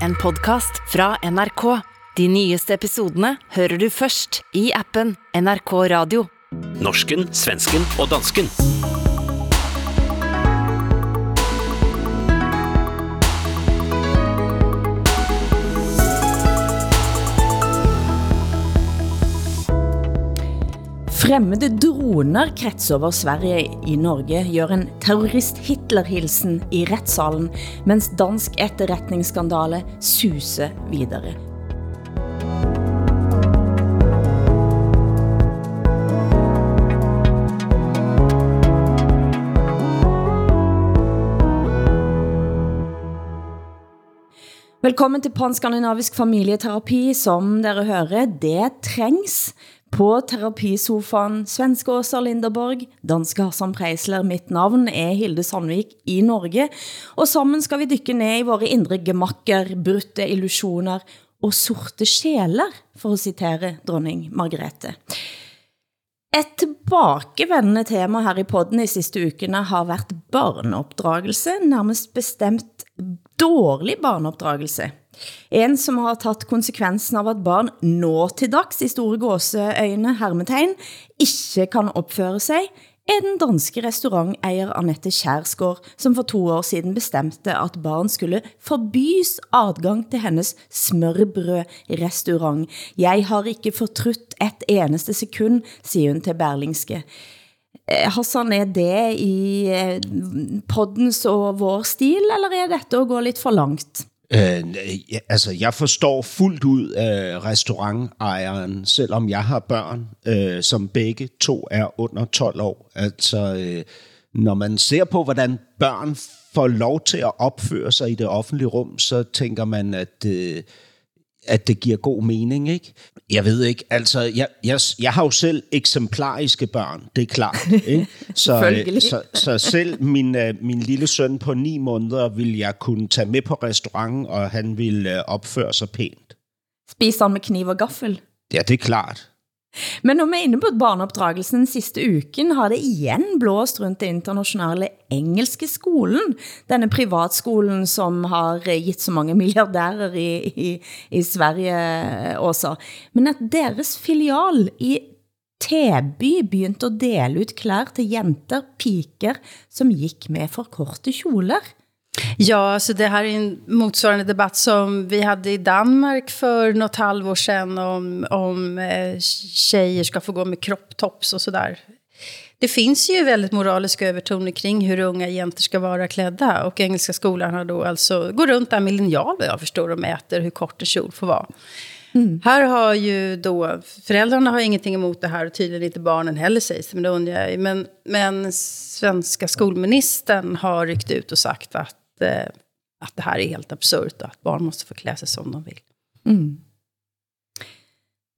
en podcast fra NRK. De nyeste episodene hører du først i appen NRK Radio. Norsken, svensken og dansken. Fremmede droner kretser over Sverige i Norge gør en terrorist Hitlerhilsen i retssalen, mens dansk etterretningsskandale suser videre. Velkommen til Panskandinavisk familieterapi. Som dere hører, det trængs på terapisofaen. Svenske Åsa Linderborg, danske Hassan Preisler. Mitt navn er Hilde Sandvik i Norge. Og sammen skal vi dykke ned i våre indre gemakker, brutte illusioner og sorte sjæler, for at citere dronning Margrethe. Et tilbakevendende tema her i podden i sidste ukene har været barneopdragelse, nærmest bestemt dårlig barneopdragelse. En som har taget konsekvensen av at barn nå til dags i store gåseøjne hermetegn ikke kan opføre sig, er den danske restaurantejer Annette Kjærsgaard, som for to år siden bestemte, at barn skulle forbys adgang til hennes smørbrødrestaurant. Jeg har ikke fortrudt et eneste sekund, siger hun til Berlingske. Eh, Hassan, er det i eh, poddens og vår stil, eller er dette at gå lidt for langt? Øh, ja, altså, jeg forstår fuldt ud af restaurantejeren, selvom jeg har børn, øh, som begge to er under 12 år. Altså, øh, når man ser på, hvordan børn får lov til at opføre sig i det offentlige rum, så tænker man, at... Øh, at det giver god mening, ikke? Jeg ved ikke, altså, jeg, jeg, jeg har jo selv eksemplariske børn, det er klart, ikke? Så, så, så selv min, øh, min lille søn på ni måneder vil jeg kunne tage med på restauranten, og han vil øh, opføre sig pænt. Spiser han med kniv og gaffel? Ja, det er klart. Men når vi er inne på barneopdragelsen den sidste uken, har det igen blåst rundt det internationale engelske skolen. Denne privatskolen, som har eh, givet så mange milliardærer i, i, i Sverige eh, også. Men at deres filial i Teby begyndte at dele ut klær til jenter, piker, som gik med for korte kjoler. Ja, alltså det här är en motsvarande debatt som vi hade i Danmark för något halvår sedan om, om eh, tjejer ska få gå med kropptops och sådär. Det finns ju väldigt moraliska övertoner kring hur unga jenter ska vara klädda. Och engelska skolan har då alltså, går runt där med linjal jag förstår och mäter hur kort en kjol får vara. Mm. Här har ju då, föräldrarna har ingenting emot det här och tydligen inte barnen heller sägs men det undrar jag. Men, men svenska skolministern har ryckt ut och sagt att eh, att det här är helt absurt och att barn måste få klä sig som de vill. Mm.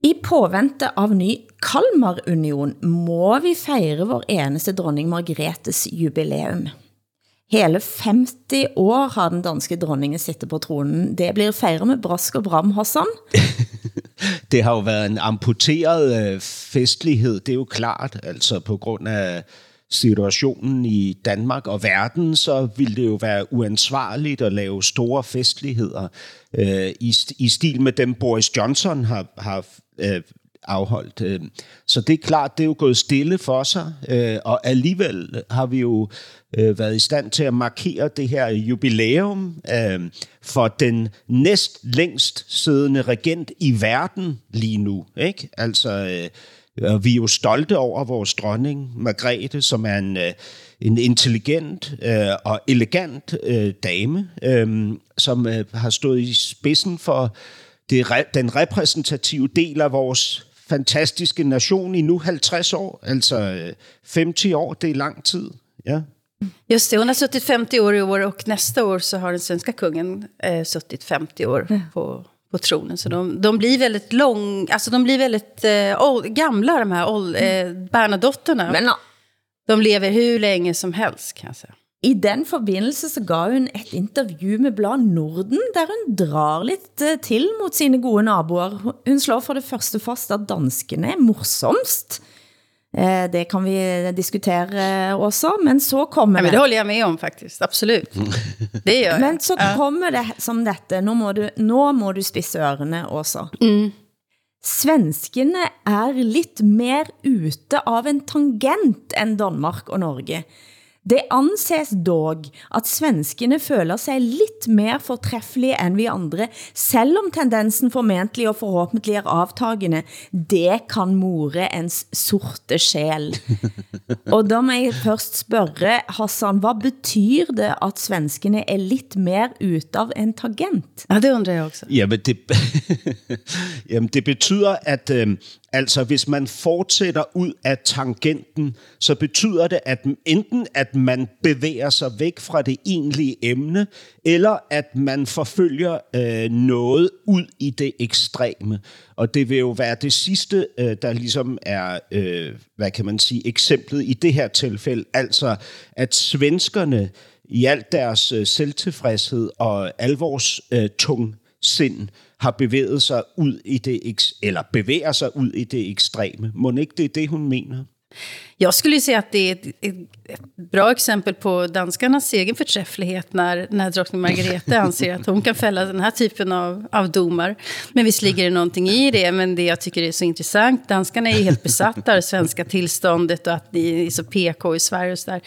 I påvente av ny Kalmarunion må vi fejre vår eneste dronning Margretes jubileum. Hele 50 år har den danske dronningen sittet på tronen. Det blir fejret med brask og bram, Hassan. det har jo været en amputeret øh, festlighed, det er jo klart, altså på grund af situationen i Danmark og verden, så ville det jo være uansvarligt at lave store festligheder øh, i, i stil med dem Boris Johnson har, har øh, afholdt. Øh. Så det er klart, det er jo gået stille for sig, øh, og alligevel har vi jo øh, været i stand til at markere det her jubilæum øh, for den næst længst siddende regent i verden lige nu. Ikke? Altså, øh, og vi er jo stolte over vores dronning, Margrethe, som er en, øh, en intelligent øh, og elegant øh, dame, øh, som øh, har stået i spidsen for det, den repræsentative del af vores fantastiske nation i nu 50 år. Altså øh, 50 år, det er lang tid. Ja. Just det, hon har suttit 50 år i år och nästa år så har den svenska kungen eh, suttit 50 år på på tronen. Så de, de blir väldigt lång, alltså de blir väldigt eh, old, gamla de här old, eh, Bernadotterna. Men, de lever hur länge som helst kan jag säga. I den forbindelse så gav hun et interview med Blad Norden, der hun drar lidt eh, til mot sine gode naboer. Hun slår for det første fast, at danskene er morsomst. Eh, det kan vi diskutere også, men så kommer Ja, men det håller jag med om faktiskt, absolut. Det gör jag. Men så kommer det som dette, nå må du, nå må du spisse ørene også. Svenskene er lidt mer ute av en tangent end Danmark og Norge. Det anses dog, at svenskene føler sig lidt mere fortræffelige end vi andre, selvom tendensen formentlig og forhåbentlig er avtagende. Det kan more ens sorte sjæl. og da må jeg først spørge, Hassan, hvad betyder det, at svenskene er lidt mere ute av en tangent? Ja, det undrar jag också. Jamen det, jamen det betyder, at øh, altså hvis man fortsætter ud af tangenten, så betyder det, at enten at man bevæger sig væk fra det egentlige emne, eller at man forfølger øh, noget ud i det ekstreme. Og det vil jo være det sidste, øh, der ligesom er, øh, hvad kan man sige, eksemplet i det her tilfælde. Altså, at svenskerne i alt deres øh, selvtilfredshed og alvors øh, tung sind har bevæget sig ud i det, eller bevæger sig ud i det ekstreme. Må ikke det er det, hun mener? Jag skulle säga att det är ett, ett, bra exempel på danskarnas egen förträfflighet när, när drottning Margrethe anser att hon kan fälla den här typen av, av domar. Men visst ligger det någonting i det, men det jag tycker är så intressant, danskarna är ju helt besatta av det svenska tillståndet och att ni är så PK i Sverige och så där.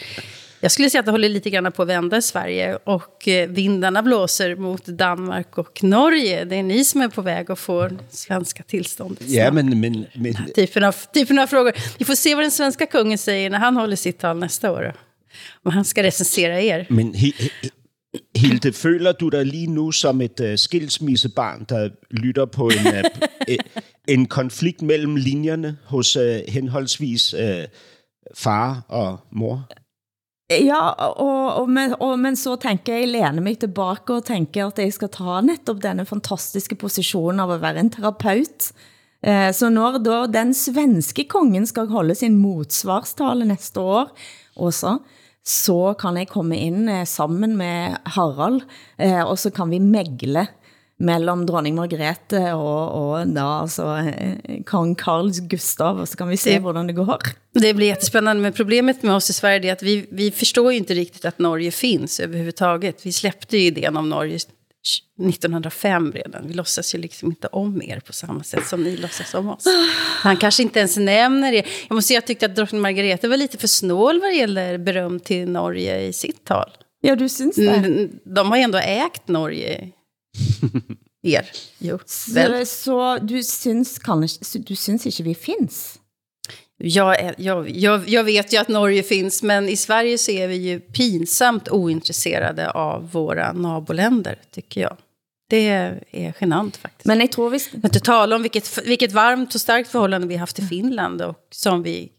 Jag skulle säga att det håller lite grann på att vända i Sverige och eh, vindarna blåser mot Danmark och Norge. Det är ni som är på väg att få svenska tillståndet. Ja, men, men, men typen av, typen av frågor. Vi får se vad den svenska kungen säger när han håller sitt tal næsta år. Om han ska recensera er. Men Hi- Hi- Hilde, føler du dig lige nu som et uh, skilsmissebarn, der lytter på en, uh, en konflikt mellem linjerne hos uh, henholdsvis uh, far og mor? Ja, og, og, men, og, men så tænker jeg, læne mig tilbage og tænker at jeg skal ta netop denne fantastiske position av at være en terapeut. Eh, Så når da den svenske kongen skal holde sin motsvarstale næste år også, så kan jeg komme ind eh, sammen med Harald, eh, og så kan vi megle mellem dronning Margrethe og, og da, altså, eh, kong Carl Gustav, og så kan vi se hvordan det går. Det blir jättespännande, men problemet med oss i Sverige är att vi, vi förstår ju inte riktigt att Norge finns överhuvudtaget. Vi släppte ju idén om Norge 1905 redan. Vi låtsas ju liksom inte om er på samma sätt som ni låtsas om oss. Han kanske inte ens nämner det. Jag måste säga att jag tyckte att drottning Margrethe var lite för snål vad det gäller beröm till Norge i sitt tal. Ja, du synes det? Mm, De har ju ändå ägt Norge. Er, jo. Väl. Så, så du synes, kanskje, du synes ikke vi finns? Jag, är, jag, jag, jag vet ju att Norge finns, men i Sverige så är vi ju pinsamt ointresserade av våra naboländer, tycker jag. Det är genant faktiskt. Men, jeg tror hvis... inte tala om vilket, vilket varmt och starkt förhållande vi har haft till Finland och som vi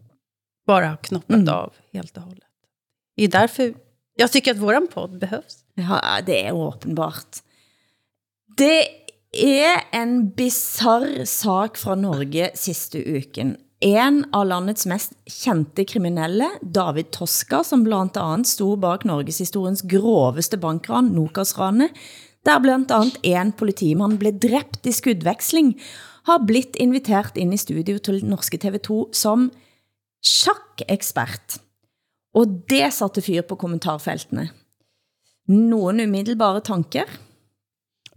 bara har knoppat av helt och hållet. Det är därför jag tycker att våran podd behövs. Ja, det er åbenbart. Det er en bizarr sak fra Norge sidste uken. En av landets mest kendte kriminelle, David Toska, som blandt andet stod bak Norges historiens groveste bankran, Nokasrane, der blandt andet en politimand blev dræbt i skudveksling, har blitt inviteret ind i studio til Norske TV2 som sjakkekspert. Og det satte fyr på kommentarfeltene. Nogle umiddelbare tanker?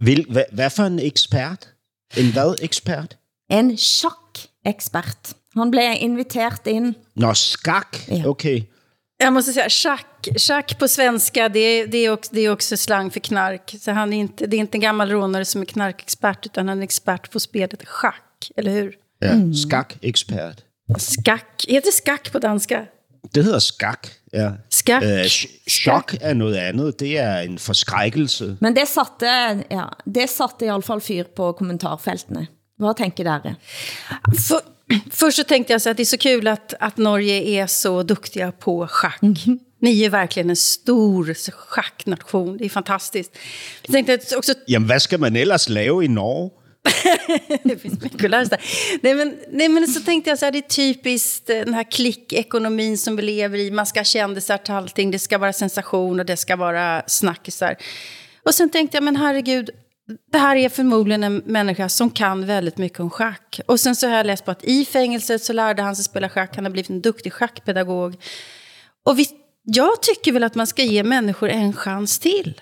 Vil, hvad, hvad for en ekspert? En hvad ekspert? En sjakkekspert. Han blev inviteret ind. Nå, skak. Ja. Okay. Jag måste säga, schack, schack på svenska, det är, det, är också, det är också slang för knark. Så han är inte, det är inte en gammal rånare som är knarkexpert, utan han är expert på spelet schack, eller hur? Ja, skak-ekspert. Skack, heter skack på danska? Det hedder skak, ja. Skak. Øh, ch- chok er noget andet. Det er en forskrækkelse. Men det satte, ja, det satte i alla fall fyr på kommentarfeltene. Hvad tænker dere? För, först så tänkte jag så att det är så kul att, att Norge är så duktiga på schack. Ni är verkligen en stor schacknation, det är fantastiskt. Jag tänkte också Jamen, hvad skal man ellers lave i Norge? det finns mycket att lära sig. Nej men, nej, men så tänkte jag så här, det är typiskt eh, den här klickekonomin som vi lever i. Man ska ha kändisar till allting, det ska vara sensation och det ska vara snackisar. Och sen tänkte jag, men herregud, det här är förmodligen en människa som kan väldigt mycket om schack. Och sen så har jag läst på att i fängelset så lärde han sig spela schack. Han har blivit en duktig schackpedagog. Och vi, jag tycker väl att man ska ge människor en chans till.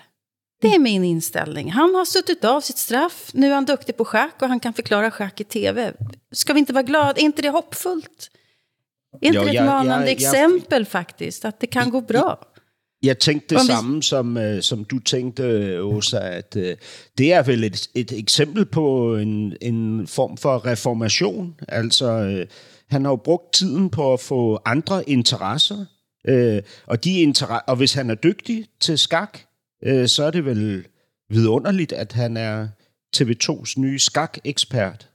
Det är min inställning. Han har suttit av sitt straff. Nu är han duktig på schack och han kan förklara schack i tv. Ska vi inte vara glada? Är inte det hoppfullt? Är inte Jo, det ett jeg- manande jeg- exempel faktiskt? Att det kan gå bra? Jeg tænkte det Om vi- som, øh, som du tænkte, Åsa, at øh, det er vel et, et eksempel på en, en form for reformation. Altså, øh, han har jo brugt tiden på at få andre interesser, øh, og, de interesse, og hvis han er dygtig til skak, øh, så er det vel vidunderligt, at han er TV2's nye skak-ekspert.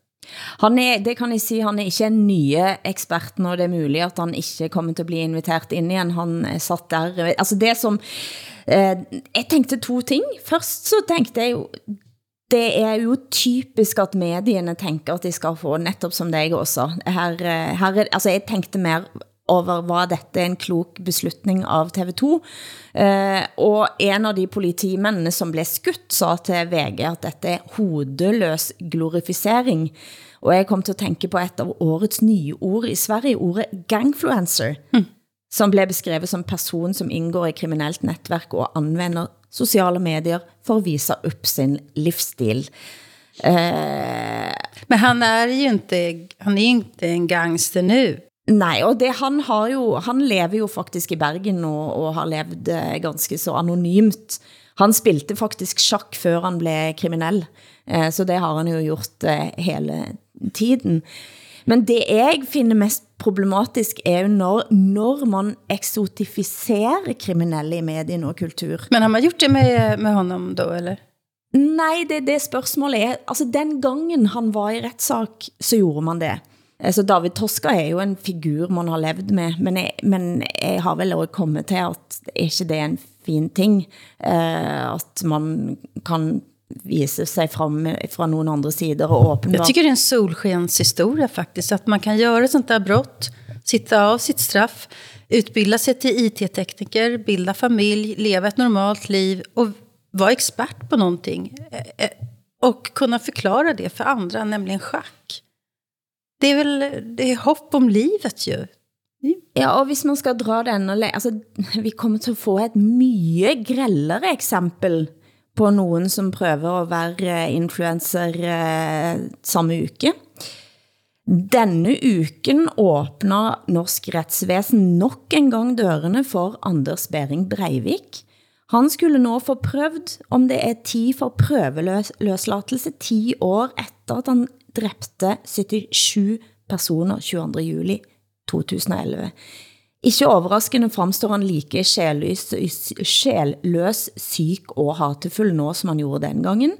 Han er, det kan jeg sige, han er ikke en nye ekspert, når det er muligt, at han ikke kommer til at blive inviteret ind igen. Han satt der. Altså det som... Eh, jeg tænkte to ting. Først så tænkte jeg jo, det er jo typisk at medierne tænker at de skal få, netop som dig også. Her, eh, her altså jeg tænkte mer over, var dette en klok beslutning av TV2? Eh, og en av de politimændene som blev skudt sa til VG at dette er hodeløs glorifisering. Og jeg kom til at tænke på et av årets nye ord i Sverige, ordet gangfluencer, som blev beskrevet som person som indgår i kriminelt netværk og anvender sociale medier for at vise upp sin livsstil. Eh, Men han är ju inte, han är inte en gangster nu. Nej, og det han har jo, han lever jo faktisk i Bergen og, og har levd eh, ganske så anonymt. Han spilte faktisk sjakk før han blev kriminell, eh, så det har han jo gjort eh, hele tiden. Men det jeg finder mest problematisk er jo når, når man eksotificerer kriminelle i medien og kultur. Men har man gjort det med, med honom då, eller? Nej, det, det spørgsmålet er, altså den gangen han var i retssak, så gjorde man det. Altså David Toska er jo en figur man har levet med, men jeg, men jeg har vel også kommet til at er ikke det en fin ting, eh, at man kan vise sig frem fra nogle andre sider og Jag tycker det är en solskenshistoria faktiskt. Att man kan göra ett sånt där brott, sitta av sitt straff, utbilda sig till IT-tekniker, bilda familj, leva ett normalt liv och vara expert på någonting. Eh, eh, och kunna förklara det för andra, nämligen schack. Det är väl det är hopp om livet ju. Ja, og hvis man skal dra det enda altså, vi kommer til at få et mye grellere eksempel på nogen, som prøver at være influencer eh, samme uke. Denne uken åbner norsk retsvæsen nok en gang dørene for Anders Bering Breivik. Han skulle nå få prøvd om det er tid for prøveløslatelse 10 år efter at han dræbte 77 personer 22. juli 2011. Ikke overraskende fremstår han like sjælløs, sjælløs, syk og hatefull nå, som han gjorde den gangen.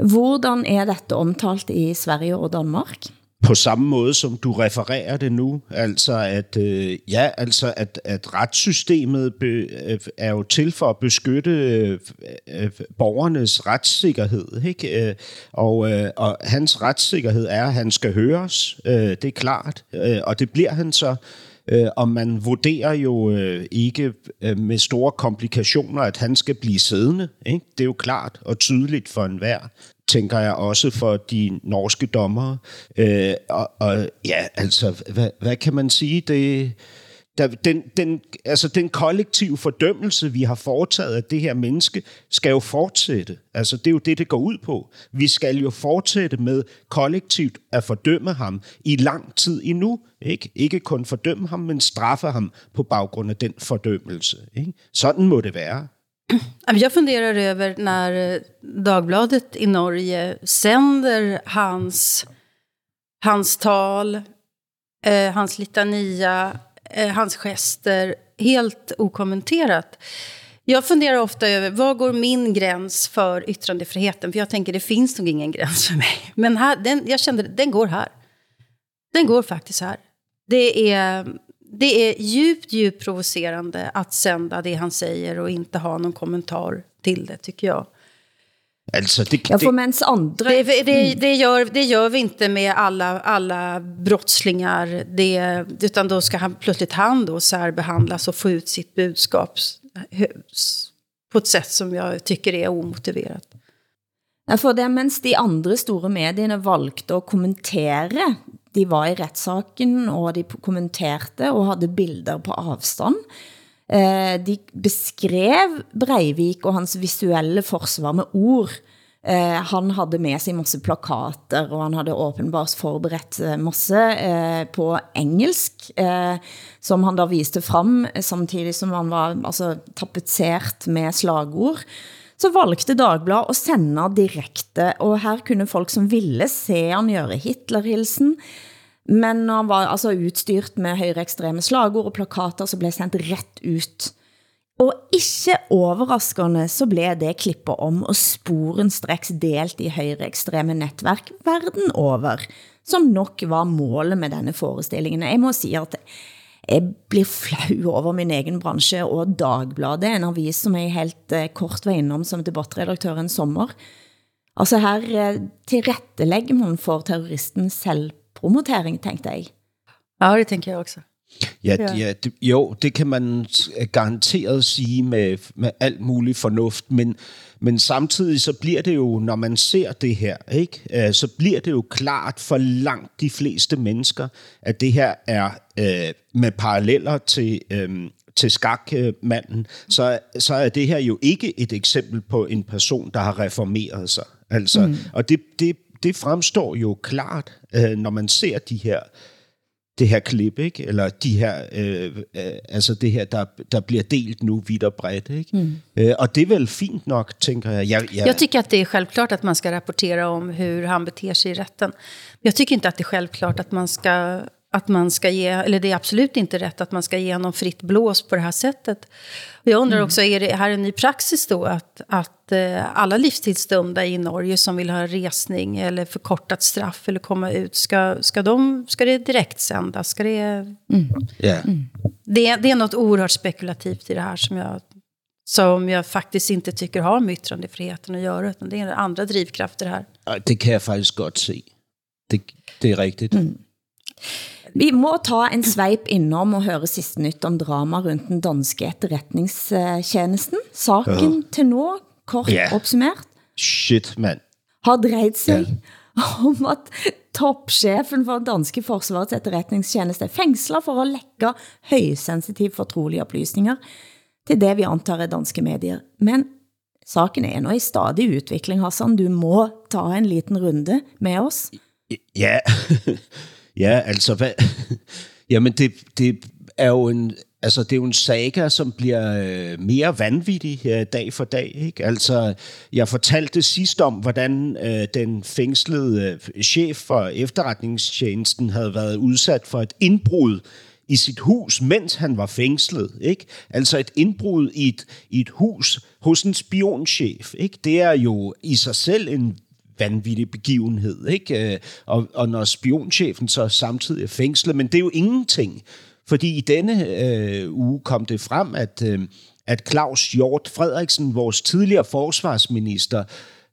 Hvordan er dette omtalt i Sverige og Danmark? På samme måde, som du refererer det nu. Altså, at, øh, ja, altså at, at retssystemet be, øh, er jo til for at beskytte øh, øh, borgernes retssikkerhed. Ikke? Øh, og, øh, og hans retssikkerhed er, at han skal høres. Øh, det er klart. Øh, og det bliver han så. Øh, og man vurderer jo øh, ikke øh, med store komplikationer, at han skal blive siddende. Ikke? Det er jo klart og tydeligt for enhver tænker jeg også for de norske dommere. Øh, og, og ja, altså, hvad, hvad kan man sige? Det, der, den, den, altså, den kollektive fordømmelse, vi har foretaget af det her menneske, skal jo fortsætte. Altså, det er jo det, det går ud på. Vi skal jo fortsætte med kollektivt at fordømme ham i lang tid endnu. Ikke, ikke kun fordømme ham, men straffe ham på baggrund af den fordømmelse. Ikke? Sådan må det være. Jag funderar över när eh, Dagbladet i Norge sänder hans, hans tal, eh, hans litania, eh, hans gester helt okommenterat. Jag funderar ofta över, vad går min gräns för yttrandefriheten? För jag tänker, det finns nog ingen gräns för mig. Men här, den, jag kände, den går här. Den går faktiskt här. Det är, det är djupt, djupt provocerande att sända det han säger och inte ha någon kommentar till det, tycker jag. Altså, det, Ja, det, for mens andre... Det, det, det, gör, det gör vi inte med alla, alla brottslingar. Det, utan då ska han plötsligt han då särbehandlas och få ut sitt budskap på ett sätt som jag tycker är omotiverat. Ja, for det, mens de andre store medierne valgte at kommentere, de var i retssaken, og de kommenterte og havde bilder på afstand, eh, de beskrev Breivik og hans visuelle forsvar med ord. Eh, han havde med sig masse plakater, og han havde åbenbart forberedt eh, masse eh, på engelsk, eh, som han da viste frem, eh, samtidig som han var altså, tapetsert med slagord. Så valgte Dagbladet at sende direkte, og her kunne folk som ville se han gøre Hitlerhilsen, men når han var altså utstyrt med højreekstreme slagord og plakater, så blev sendt ret ut. Og ikke overraskende så blev det klippet om og sporen streks delt i højreekstreme netværk verden over, som nok var målet med denne forestillingen. Jeg må sige at jeg blir flau over min egen branche, og Dagbladet, en avis som jeg helt eh, kort var innom som debattredaktør en sommer. Altså her eh, tilrettelægger man for terroristens selvpromotering, tænkte jeg. Ja, det tænker jeg også. Ja, ja. ja det, jo, det kan man garanteret sige med, med alt mulig fornuft, men, men samtidig så bliver det jo, når man ser det her, ikke, øh, så bliver det jo klart for langt de fleste mennesker, at det her er øh, med paralleller til, øh, til skakmanden, så, så er det her jo ikke et eksempel på en person, der har reformeret sig. Altså, mm. Og det, det, det fremstår jo klart, øh, når man ser de her det her klip, ikke? eller de her, øh, øh, altså det her, der, der bliver delt nu vidt og bredt. Ikke? Mm. Øh, og det er vel fint nok, tænker jeg. Jeg, jeg. jag tycker att det är självklart att man ska rapportera om hur han beter sig i rätten. Jag tycker inte att det är självklart att man ska att man ska ge, eller det är absolut inte rätt att man ska ge någon fritt blås på det här sättet. Jag undrar mm. också, är det här en ny praxis då att, att eh, alla livstidsdömda i Norge som vill ha resning eller förkortat straff eller komma ut, ska, ska, de, ska det direkt sändas? Ska det, mm. Yeah. Mm. det, det är något oerhört spekulativt i det här som jag, som jag faktiskt inte tycker har med yttrandefriheten att göra, utan det är andra drivkrafter här. Det kan jag faktiskt godt se. Det, det är riktigt. Mm. Vi må ta en sveip innom og høre sidste nyt om drama rundt den danske etterretningstjenesten. Saken ja. til nå, kort yeah. opsummeret, Shit, man. har drejet sig yeah. om at toppchefen for danske forsvarets etterretningstjeneste fængsler for at lække højsensitive fortrolige oplysninger til det vi antar er danske medier. Men saken er nå i stadig udvikling, Hassan. Du må ta en liten runde med os. Ja, Ja, altså, hvad, jamen det, det er jo en, altså det er jo en saga, som bliver øh, mere vanvittig øh, dag for dag. Ikke? Altså, jeg fortalte sidst om, hvordan øh, den fængslede øh, chef for efterretningstjenesten havde været udsat for et indbrud i sit hus, mens han var fængslet. Ikke? Altså et indbrud i et, i et hus hos en spionchef. Ikke? Det er jo i sig selv en vanvittig begivenhed, ikke? Øh, og, og når spionchefen så samtidig er fængslet, men det er jo ingenting, fordi i denne øh, uge kom det frem, at, øh, at Claus Hjort Frederiksen, vores tidligere forsvarsminister,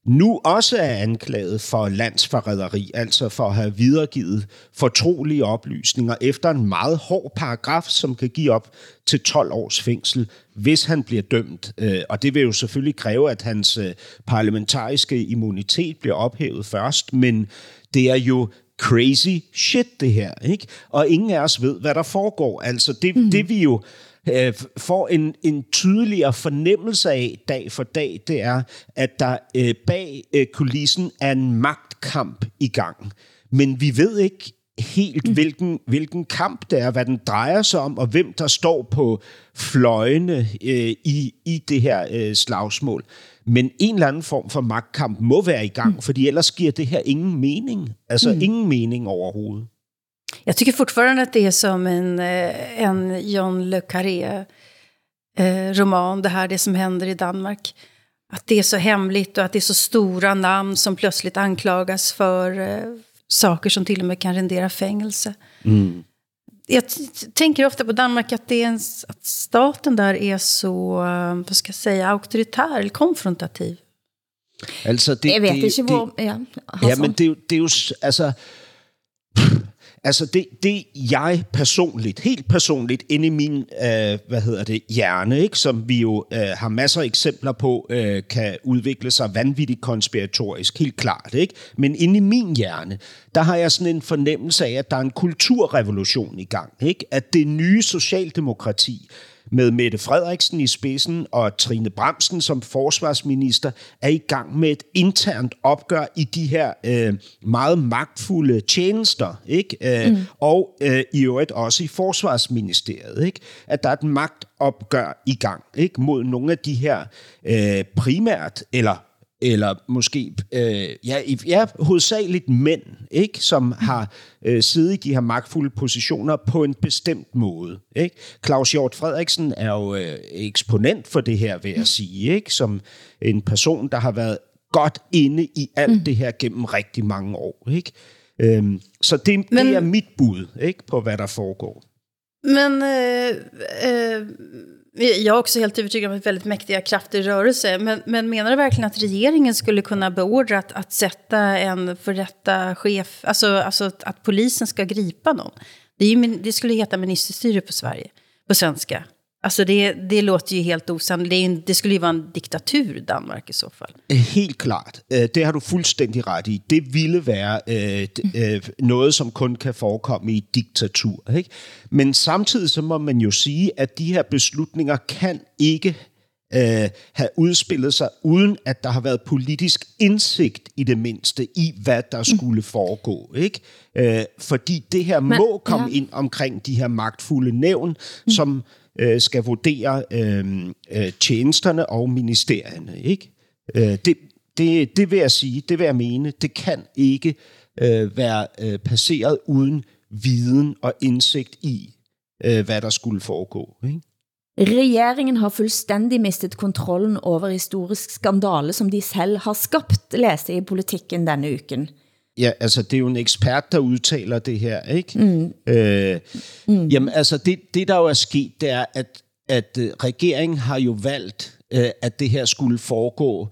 nu også er anklaget for landsforræderi, altså for at have videregivet fortrolige oplysninger efter en meget hård paragraf, som kan give op til 12 års fængsel, hvis han bliver dømt. Øh, og det vil jo selvfølgelig kræve, at hans øh, parlamentariske immunitet bliver ophævet først, men det er jo crazy shit, det her. ikke? Og ingen af os ved, hvad der foregår. Altså, det, mm. det vi jo øh, får en, en tydeligere fornemmelse af dag for dag, det er, at der øh, bag øh, kulissen er en magtkamp i gang. Men vi ved ikke helt, mm. hvilken, hvilken kamp det er, hvad den drejer sig om, og hvem der står på fløjene øh, i, i det her øh, slagsmål. Men en eller anden form for magtkamp må være i gang, mm. fordi ellers giver det her ingen mening. Altså mm. ingen mening overhovedet. Jag tycker fortfarande att det är som en, eh, en John Le Carré-roman, eh, det här det som händer i Danmark. Att det är så hemligt och att det är så stora namn som plötsligt anklagas för eh, saker som till och med kan rendera fängelse. Mm. Jag tänker ofta på Danmark att, det är en, att staten där är så, vad ska jag säga, auktoritär eller konfrontativ. Altså det, jeg vet det, ikke, hvor... Det, ja, ja, men det, det er jo... Altså, Altså det, det jeg personligt, helt personligt, inde i min, øh, hvad hedder det, hjerne, ikke, som vi jo øh, har masser af eksempler på, øh, kan udvikle sig vanvittigt konspiratorisk, helt klart, ikke? Men inde i min hjerne, der har jeg sådan en fornemmelse af, at der er en kulturrevolution i gang, ikke? At det nye socialdemokrati, med Mette Frederiksen i spidsen og Trine Bremsen som forsvarsminister er i gang med et internt opgør i de her øh, meget magtfulde tjenester, ikke? Øh, mm. og øh, i øvrigt også i forsvarsministeriet, ikke? at der er et magtopgør i gang ikke? mod nogle af de her øh, primært eller eller måske øh, ja, ja, hovedsageligt mænd, ikke, som har øh, siddet i de her magtfulde positioner på en bestemt måde. Ikke? Claus Hjort Frederiksen er jo øh, eksponent for det her, vil jeg sige, ikke? som en person, der har været godt inde i alt mm. det her gennem rigtig mange år. Ikke? Øhm, så det, Men, det er mit bud ikke, på, hvad der foregår. Men øh, øh, jag är också helt övertygad om att väldigt mäktiga krafter i rörelse. Men, men menar du verkligen att regeringen skulle kunna beordra att, att sätta en förrätta chef, alltså, alltså att, att polisen ska gripa någon? Det, är ju, det skulle heta ministerstyre på Sverige, på svenska. Alltså det, det låter ju helt osannolikt. Det, det skulle ju vara en diktatur, Danmark i så fall. Helt klart. Øh, det har du fuldstændig ret i. Det ville være øh, noget, som kun kan forekomme i diktatur. Ikke? Men samtidig så må man jo sige, at de her beslutninger kan ikke øh, have udspillet sig, uden at der har været politisk indsigt i det mindste i, hvad der skulle foregå. Ikke? Øh, fordi det her Men, må komme ja. ind omkring de her magtfulde nævn, mm. som øh, skal vurdere øh, øh, tjenesterne og ministerierne. Ikke? Øh, det, det, det vil jeg sige, det vil jeg mene, det kan ikke øh, være øh, passeret uden viden og indsigt i, øh, hvad der skulle foregå. Ikke? Regeringen har fuldstændig mistet kontrollen over historisk skandale, som de selv har skabt, læste i politikken denne uken. Ja, altså det er jo en ekspert, der udtaler det her, ikke? Mm. Øh, mm. Jamen altså det, det, der jo er sket, det er, at, at uh, regeringen har jo valgt, uh, at det her skulle foregå.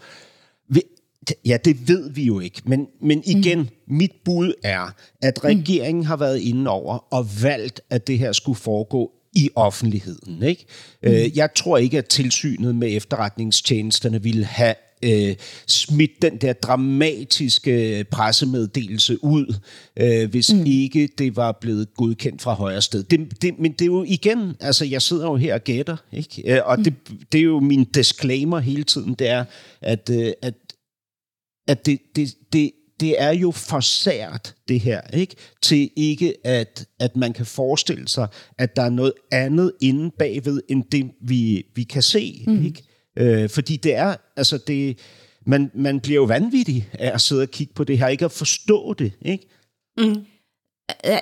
Ja, det ved vi jo ikke, men, men igen, mm. mit bud er, at regeringen mm. har været inde over og valgt, at det her skulle foregå i offentligheden. Ikke? Mm. Uh, jeg tror ikke, at tilsynet med efterretningstjenesterne ville have øh, smidt den der dramatiske pressemeddelelse ud, øh, hvis mm. ikke det var blevet godkendt fra højre sted. Det, det, men det er jo igen, altså jeg sidder jo her og gætter, ikke? Øh, og mm. det, det er jo min disclaimer hele tiden, det er, at, øh, at, at det, det, det, det er jo for sært, det her, ikke? Til ikke, at, at man kan forestille sig, at der er noget andet inde bagved, end det, vi, vi kan se, mm. ikke? Øh, fordi det er, altså det, man, man bliver jo vanvittig af at sidde og kigge på det her, ikke at forstå det, ikke? Mm.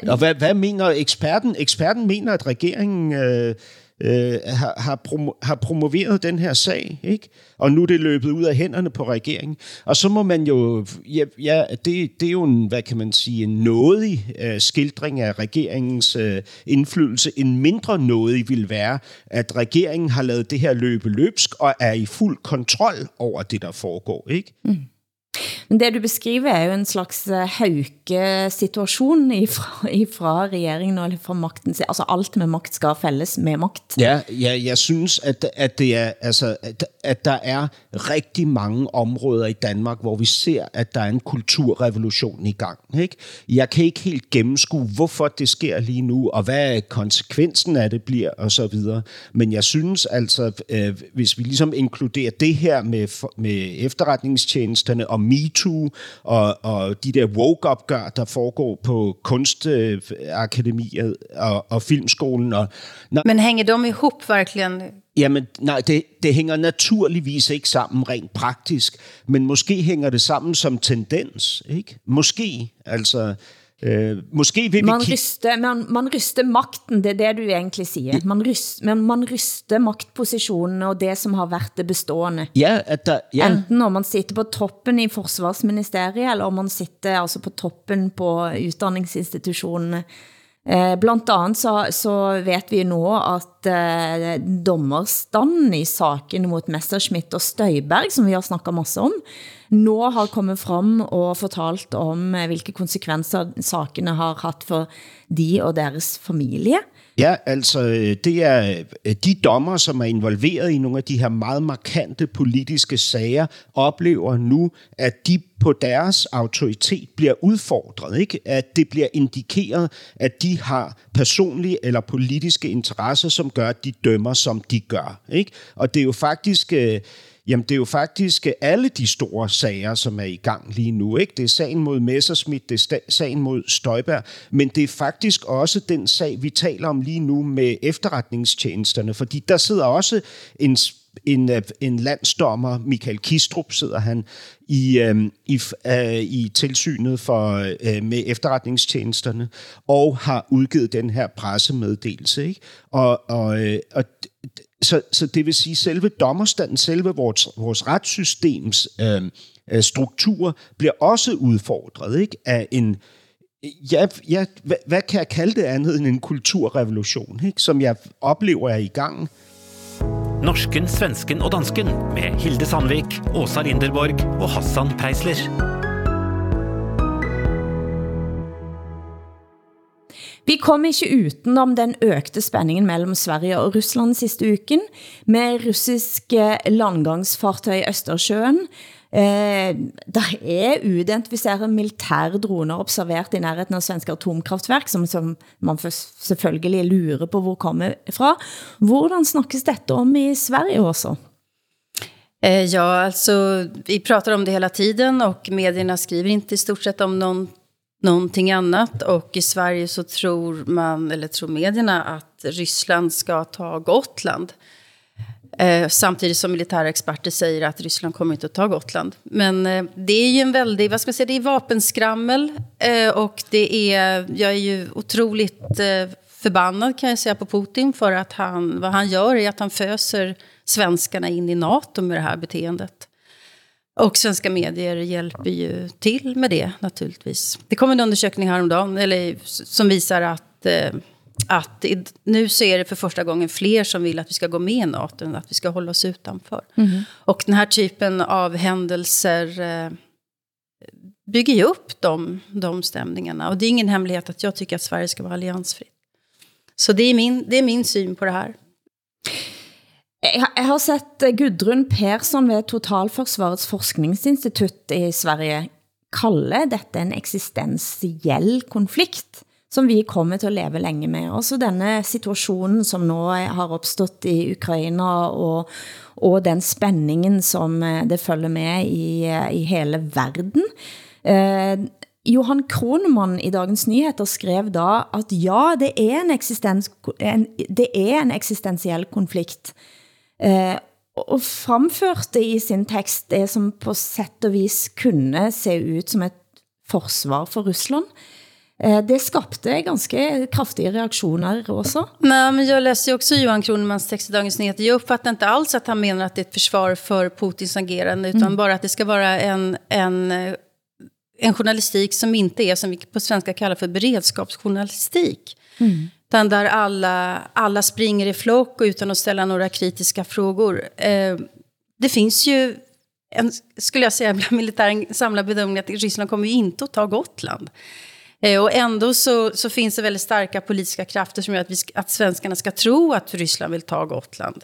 Og hvad, hvad mener eksperten? Eksperten mener, at regeringen øh, øh, har, har, promo, har promoveret den her sag, ikke? og nu er det løbet ud af hænderne på regeringen. Og så må man jo, ja, ja det, det er jo en, hvad kan man sige, en nådig uh, skildring af regeringens uh, indflydelse. En mindre nådig vil være, at regeringen har lavet det her løbe løbsk og er i fuld kontrol over det, der foregår. ikke? Mm. Men det du beskriver er jo en slags eh, hauke-situation ifra, ifra regeringen og fra magten. Altså alt med magt skal fælles med magt. Ja, ja jeg synes, at, at, det er, altså, at, at der er rigtig mange områder i Danmark, hvor vi ser, at der er en kulturrevolution i gang. Ikke? Jeg kan ikke helt gennemskue, hvorfor det sker lige nu, og hvad konsekvensen af det bliver, og så videre. Men jeg synes altså, øh, hvis vi ligesom inkluderer det her med, med efterretningstjenesterne og MeToo og, og de der woke-opgør, der foregår på kunstakademiet og, og filmskolen. Og, når, Men hænger de ihop verkligen? Jamen, nej, det, det hænger naturligvis ikke sammen rent praktisk, men måske hænger det sammen som tendens, ikke? Måske, altså... Uh, måske vil man, ryster, man, man ryster magten, det er det du egentlig siger. Man ryster, men man ryster magtpositionen og det som har været det bestående. Ja, at der, ja. Enten når man sitter på toppen i forsvarsministeriet, eller om man sitter altså på toppen på utdanningsinstitutionerne. Eh, blandt andet så, så vet vi nu, at eh, dommerstanden i saken mot Messerschmidt og Støjberg, som vi har snakket masse om, nu har kommet frem og fortalt om, eh, hvilke konsekvenser sakene har haft for de og deres familie. Ja, altså øh, det er øh, de dommer, som er involveret i nogle af de her meget markante politiske sager, oplever nu, at de på deres autoritet bliver udfordret. Ikke? At det bliver indikeret, at de har personlige eller politiske interesser, som gør, at de dømmer, som de gør. Ikke? Og det er jo faktisk... Øh, Jamen, det er jo faktisk øh, alle de store sager, som er i gang lige nu. Ikke? Det er sagen mod Messerschmidt, det er sagen mod Støjberg, men det er faktisk også den sag, vi taler om lige nu med efterretningstjenesterne, fordi der sidder også en en, øh, en landsdommer, Michael Kistrup, sidder han i, øh, i, øh, i tilsynet for, øh, med efterretningstjenesterne, og har udgivet den her pressemeddelelse. Ikke? Og, og, øh, og så, så det vil sige, selve dommerstanden, selve vores, vores retssystems øh, øh, struktur bliver også udfordret ikke? af en, ja, ja, hvad, hvad kan jeg kalde det andet end en kulturrevolution, ikke? som jeg oplever er i gang. Norsken, svensken og dansken med Hilde Sandvik, Åsa Linderborg og Hassan Preisler. Vi kom ikke utenom den økte spændingen mellem Sverige og Rusland sidste uken, med russiske eh, landgangsfartøj i Østersjøen. Eh, der er uidentificerede militære droner observert i nærheden av svenske atomkraftværk, som, som man selvfølgelig lurer på hvor kommer fra. Hvordan snakkes dette om i Sverige også? Eh, ja, alltså vi pratar om det hela tiden och medierna skriver inte i stort sett om någon någonting annat. Och i Sverige så tror man, eller tror medierna, att Ryssland ska ta Gotland. Eh, samtidigt som militära experter säger att Ryssland kommer inte att ta Gotland. Men eh, det är ju en väldig, vad ska man säga, det är vapenskrammel. Eh, och det är, jag är ju otroligt eh, förbannad kan jag säga på Putin för att han, vad han gör är att han föser svenskarna in i NATO med det här beteendet. Och svenska medier hjälper ju till med det naturligtvis. Det kom en undersökning häromdagen eller, som visar att, eh, att nu så är det för första gången fler som vill att vi ska gå med i NATO än att vi ska hålla oss utanför. Mm. Och den här typen av händelser eh, bygger ju upp de, de stämningarna. Och det är ingen hemlighet att jag tycker att Sverige ska vara alliansfritt. Så det är min, det är min syn på det här. Jeg har sett eh, Gudrun Persson ved Totalforsvarets forskningsinstitut i Sverige kalde dette en eksistensiell konflikt, som vi kommer til at leve længe med. Også denne situationen, som nu har opstået i Ukraina, og, og den spændingen, som eh, det følger med i, eh, i hele verden. Eh, Johan Kronemann i Dagens Nyheter skrev da, at ja, det er en, eksistens, en, det er en eksistensiell konflikt, Eh, og fremførte i sin tekst det som på sätt og vis kunne se ut som et forsvar for Rusland. Eh, det skapte ganska kraftiga reaktioner också. Nej, men jag läste ju också Johan Kronemans text i Dagens Nyheter. Jag uppfattar inte alls att han menar att det är ett försvar för Putins agerande, utan mm. bara att det ska vara en, en, en journalistik som inte är, som vi på svenska kallar för beredskapsjournalistik. Mm. Utan där alla, alla springer i flock och utan att ställa några kritiska frågor. Eh, det finns ju, en, skulle jag säga, bland militären samlad bedömning att Ryssland kommer ju inte att ta Gotland. Eh, och ändå så, så finns det väldigt starka politiska krafter som gör att, vi, att svenskarna ska tro att Ryssland vill ta Gotland.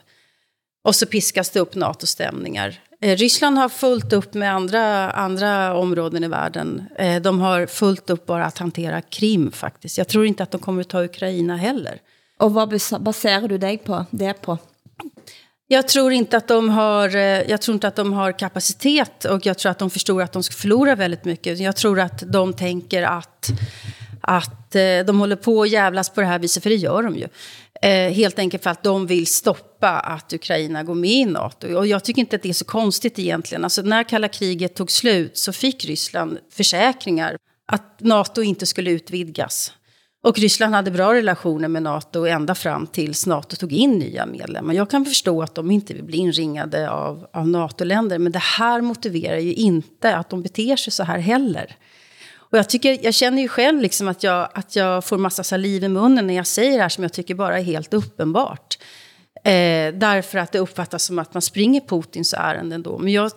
Och så piskas det upp NATO-stämningar. Eh, Ryssland har fullt upp med andra, andra områden i världen. Eh, de har fullt upp bara att hantera Krim faktiskt. Jag tror inte att de kommer att ta Ukraina heller. Och vad baserar du dig på det på? Jag tror inte att de har, eh, jag tror inte att de har kapacitet och jag tror att de förstår att de ska förlora väldigt mycket. Jag tror att de tänker att, att eh, de håller på att jävlas på det här viset, för det gör de ju. Eh, helt enkelt för att de vill stoppa att Ukraina går med i NATO. Och jag tycker inte att det är så konstigt egentligen. Alltså när kalla kriget tog slut så fick Ryssland försäkringar att NATO inte skulle utvidgas. Och Ryssland hade bra relationer med NATO ända fram tills NATO tog in nya medlemmar. Jag kan förstå att de inte vill bli inringade av, av NATO-länder. Men det här motiverar ju inte att de beter sig så här heller. Och jag, tycker, jag känner ju själv liksom att, jag, att jag får massa saliv i munnen när jag säger det här som jag tycker bara är helt uppenbart. Eh, därför att det uppfattas som att man springer Putins ärenden då. Men jag,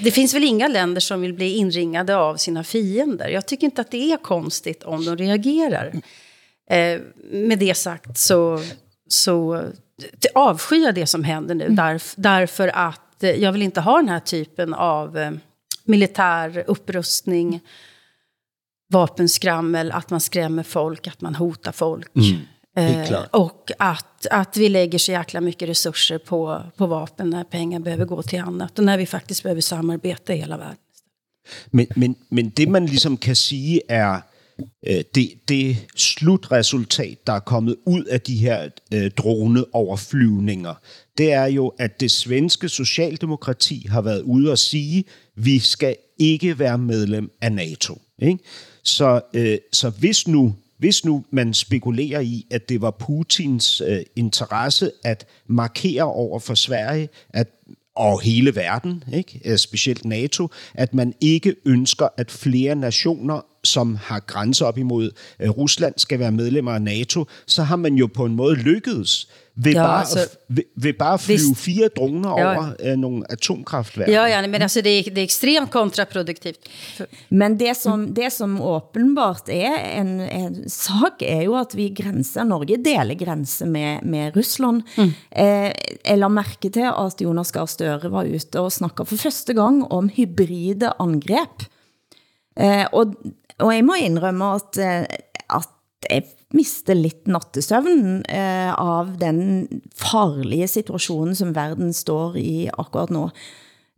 det finns väl inga länder som vill bli inringade av sina fiender. Jag tycker inte att det är konstigt om de reagerar. Eh, med det sagt så, så avskyr jag det som händer nu. Därf, därför att eh, jag vill inte ha den här typen av eh, militär upprustning, vapenskrammel, att man skrämmer folk, att man hotar folk. Eh, och att, att vi lägger så jäkla mycket resurser på, på vapen när pengar behöver gå till annat. Och när vi faktiskt behöver samarbeta i hela världen. Men, men, men det man ligesom kan sige er, øh, det, det slutresultat, der er kommet ud af de her øh, droneoverflyvninger, det er jo, at det svenske socialdemokrati har været ude og sige, vi skal ikke være medlem af NATO. Ikke? Så, øh, så hvis nu hvis nu man spekulerer i, at det var Putins øh, interesse at markere over for Sverige, at og hele verden, ikke? Øh, specielt NATO, at man ikke ønsker, at flere nationer, som har grænser op imod øh, Rusland, skal være medlemmer af NATO, så har man jo på en måde lykkedes ved, ja, bare, altså, ved, ved bare at flyve visst, fire droner ja. over øh, nogle atomkraftværker. Ja, ja men altså, det, er, det er ekstremt kontraproduktivt. Men det som, det som åbenbart er en, en sak, er jo at vi grænser, Norge deler grænse med, med Rusland. Mm. Eh, jeg la mærke til at Jonas Gahr Støre var ute og snakkede for første gang om hybride angreb. Eh, og, og jeg må indrømme at, eh, at jeg miste lidt nattesøvn eh, av den farlige situationen, som verden står i akkurat nu.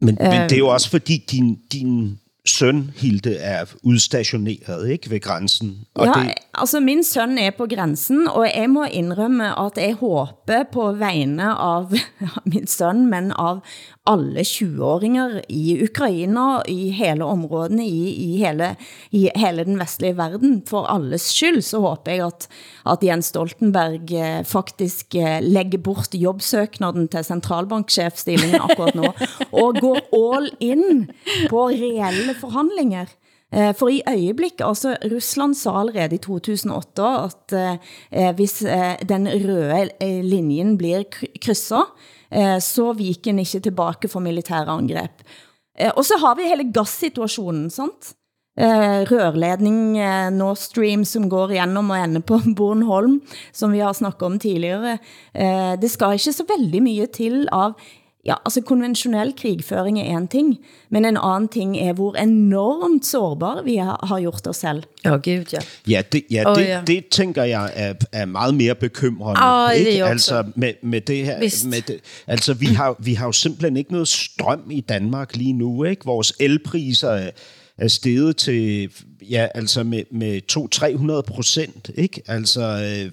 Men, men det er jo også fordi din, din søn, Hilde, er udstationeret ikke, ved grænsen. Og ja, det... altså min søn er på grænsen, og jeg må indrømme, at jeg håber på vegne av min søn, men av alle 20-åringer i Ukraina, i hele områdene, i, i, hele, i hele den vestlige verden, for alles skyld, så håber jeg, at, at Jens Stoltenberg eh, faktisk eh, lægger bort jobbsøknaden til centralbankchefstillingen akkurat nu, og går all in på reelle forhandlinger. Eh, for i øjeblik, altså Rusland sa allerede i 2008, at eh, hvis eh, den røde eh, linjen blir krysset, Eh, så viker den ikke tilbage for militære angreb. Eh, og så har vi hele gassituationen, sant? Eh, rørledning eh, Nord Stream, som går igennem og ender på Bornholm, som vi har snakket om tidligere. Eh, det skal ikke så veldig mye til av Ja, altså konventionel krigføring er en ting, men en anden ting er, hvor enormt sårbare vi har, gjort os selv. Ja, gud, ja. Ja, det, ja, oh, det, ja. det tænker jeg er, er meget mere bekymrende. Oh, ikke? Det altså, med, med det her, med det, altså vi har, vi har jo simpelthen ikke noget strøm i Danmark lige nu. Ikke? Vores elpriser er, er steget til, ja, altså med, med 200-300 procent. Ikke? Altså, øh,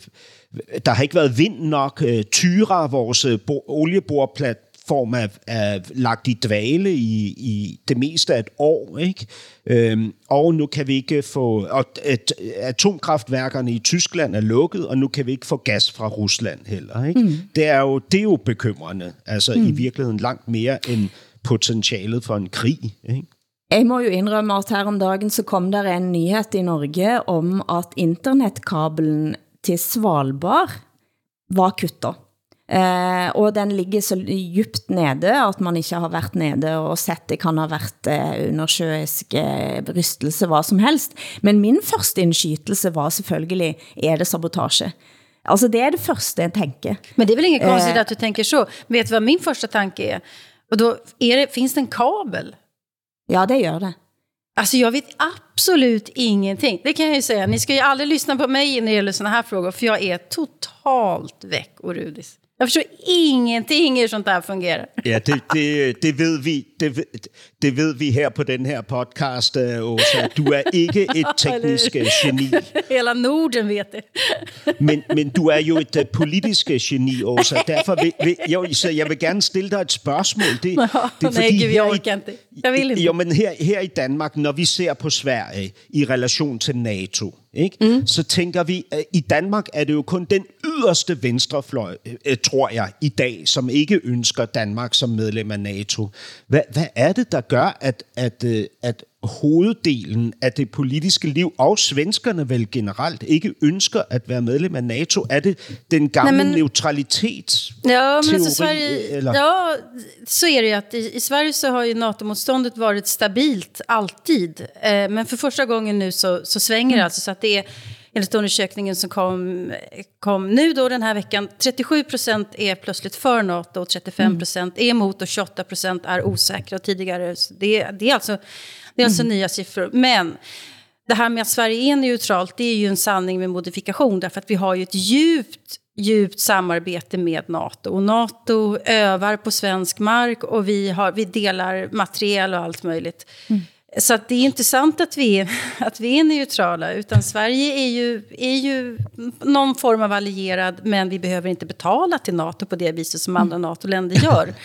der har ikke været vind nok. Øh, Tyra, vores øh, olieborplat, form af, af lagt i dvale i, i det meste af et år, ikke? Øhm, og nu kan vi ikke få... Og at, atomkraftværkerne i Tyskland er lukket, og nu kan vi ikke få gas fra Rusland heller, ikke? Mm. Det, er jo, det er jo bekymrende, altså mm. i virkeligheden langt mere end potentialet for en krig, ikke? Jeg må jo indrømme at her om dagen så kom der en nyhed i Norge om at internetkabelen til Svalbard var kuttet. Eh, og den ligger så djupt nede, at man ikke har været nede og sett det kan ha været eh, undersjøisk eh, rystelse, hvad som helst. Men min første indskytelse var selvfølgelig, er det sabotage? Altså det er det første jeg tænker. Men det är väl inget konstigt eh, att du tänker så. Vet du vad min första tanke är? Och då är det, finns det en kabel? Ja, det gör det. Alltså jag vet absolut ingenting. Det kan jag ju säga. Ni ska ju aldrig lyssna på mig när det gäller såna här frågor. För jag är totalt väck och rudis. Jeg forstår ingenting hur sånt der fungerer. Ja, det, det, det, ved vi, det, det ved vi her på den her podcast, øh, Åsa. Du er ikke et teknisk øh, geni. Hela Norden vet det. men, men du er jo et uh, politisk geni, Åsa. Derfor vil, vil, jeg, så jeg vil gerne stille dig et spørgsmål. Det, det er, fordi Nej, vi orker ikke. Jeg vil ikke. Jo, men her, her i Danmark, når vi ser på Sverige i relation til NATO, ikke? Mm. så tænker vi, at i Danmark er det jo kun den yderste venstrefløj, øh, tror jeg, i dag, som ikke ønsker Danmark som medlem af NATO. Hvad, hvad er det, der gør, at, at, øh, at hoveddelen af det politiske liv, og svenskerne vel generelt, ikke ønsker at være medlem af NATO? Er det den gamle Nej, men, neutralitets Ja, men alltså Sverige, eller? ja, så är det ju att i, i Sverige så har ju NATO-motståndet varit stabilt alltid. Eh, men för första gången nu så, så svänger det mm. alltså så att det är enligt undersökningen som kom, kom nu då den här veckan, 37 procent är plötsligt för NATO och 35 procent är emot och 28 procent är osäkra. Och tidigare, det, det är alltså, det är alltså mm. nya siffror. Men det här med att Sverige är neutralt, det är ju en sanning med modifikation. Därför att vi har ju ett djupt djupt samarbete med NATO. Och NATO övar på svensk mark och vi, har, vi delar materiel och allt möjligt. Mm. Så det är inte sant att vi, är, att vi är neutrala, utan Sverige är ju, är ju någon form av allierad, men vi behöver inte betala till NATO på det viset som andra mm. NATO-länder gör.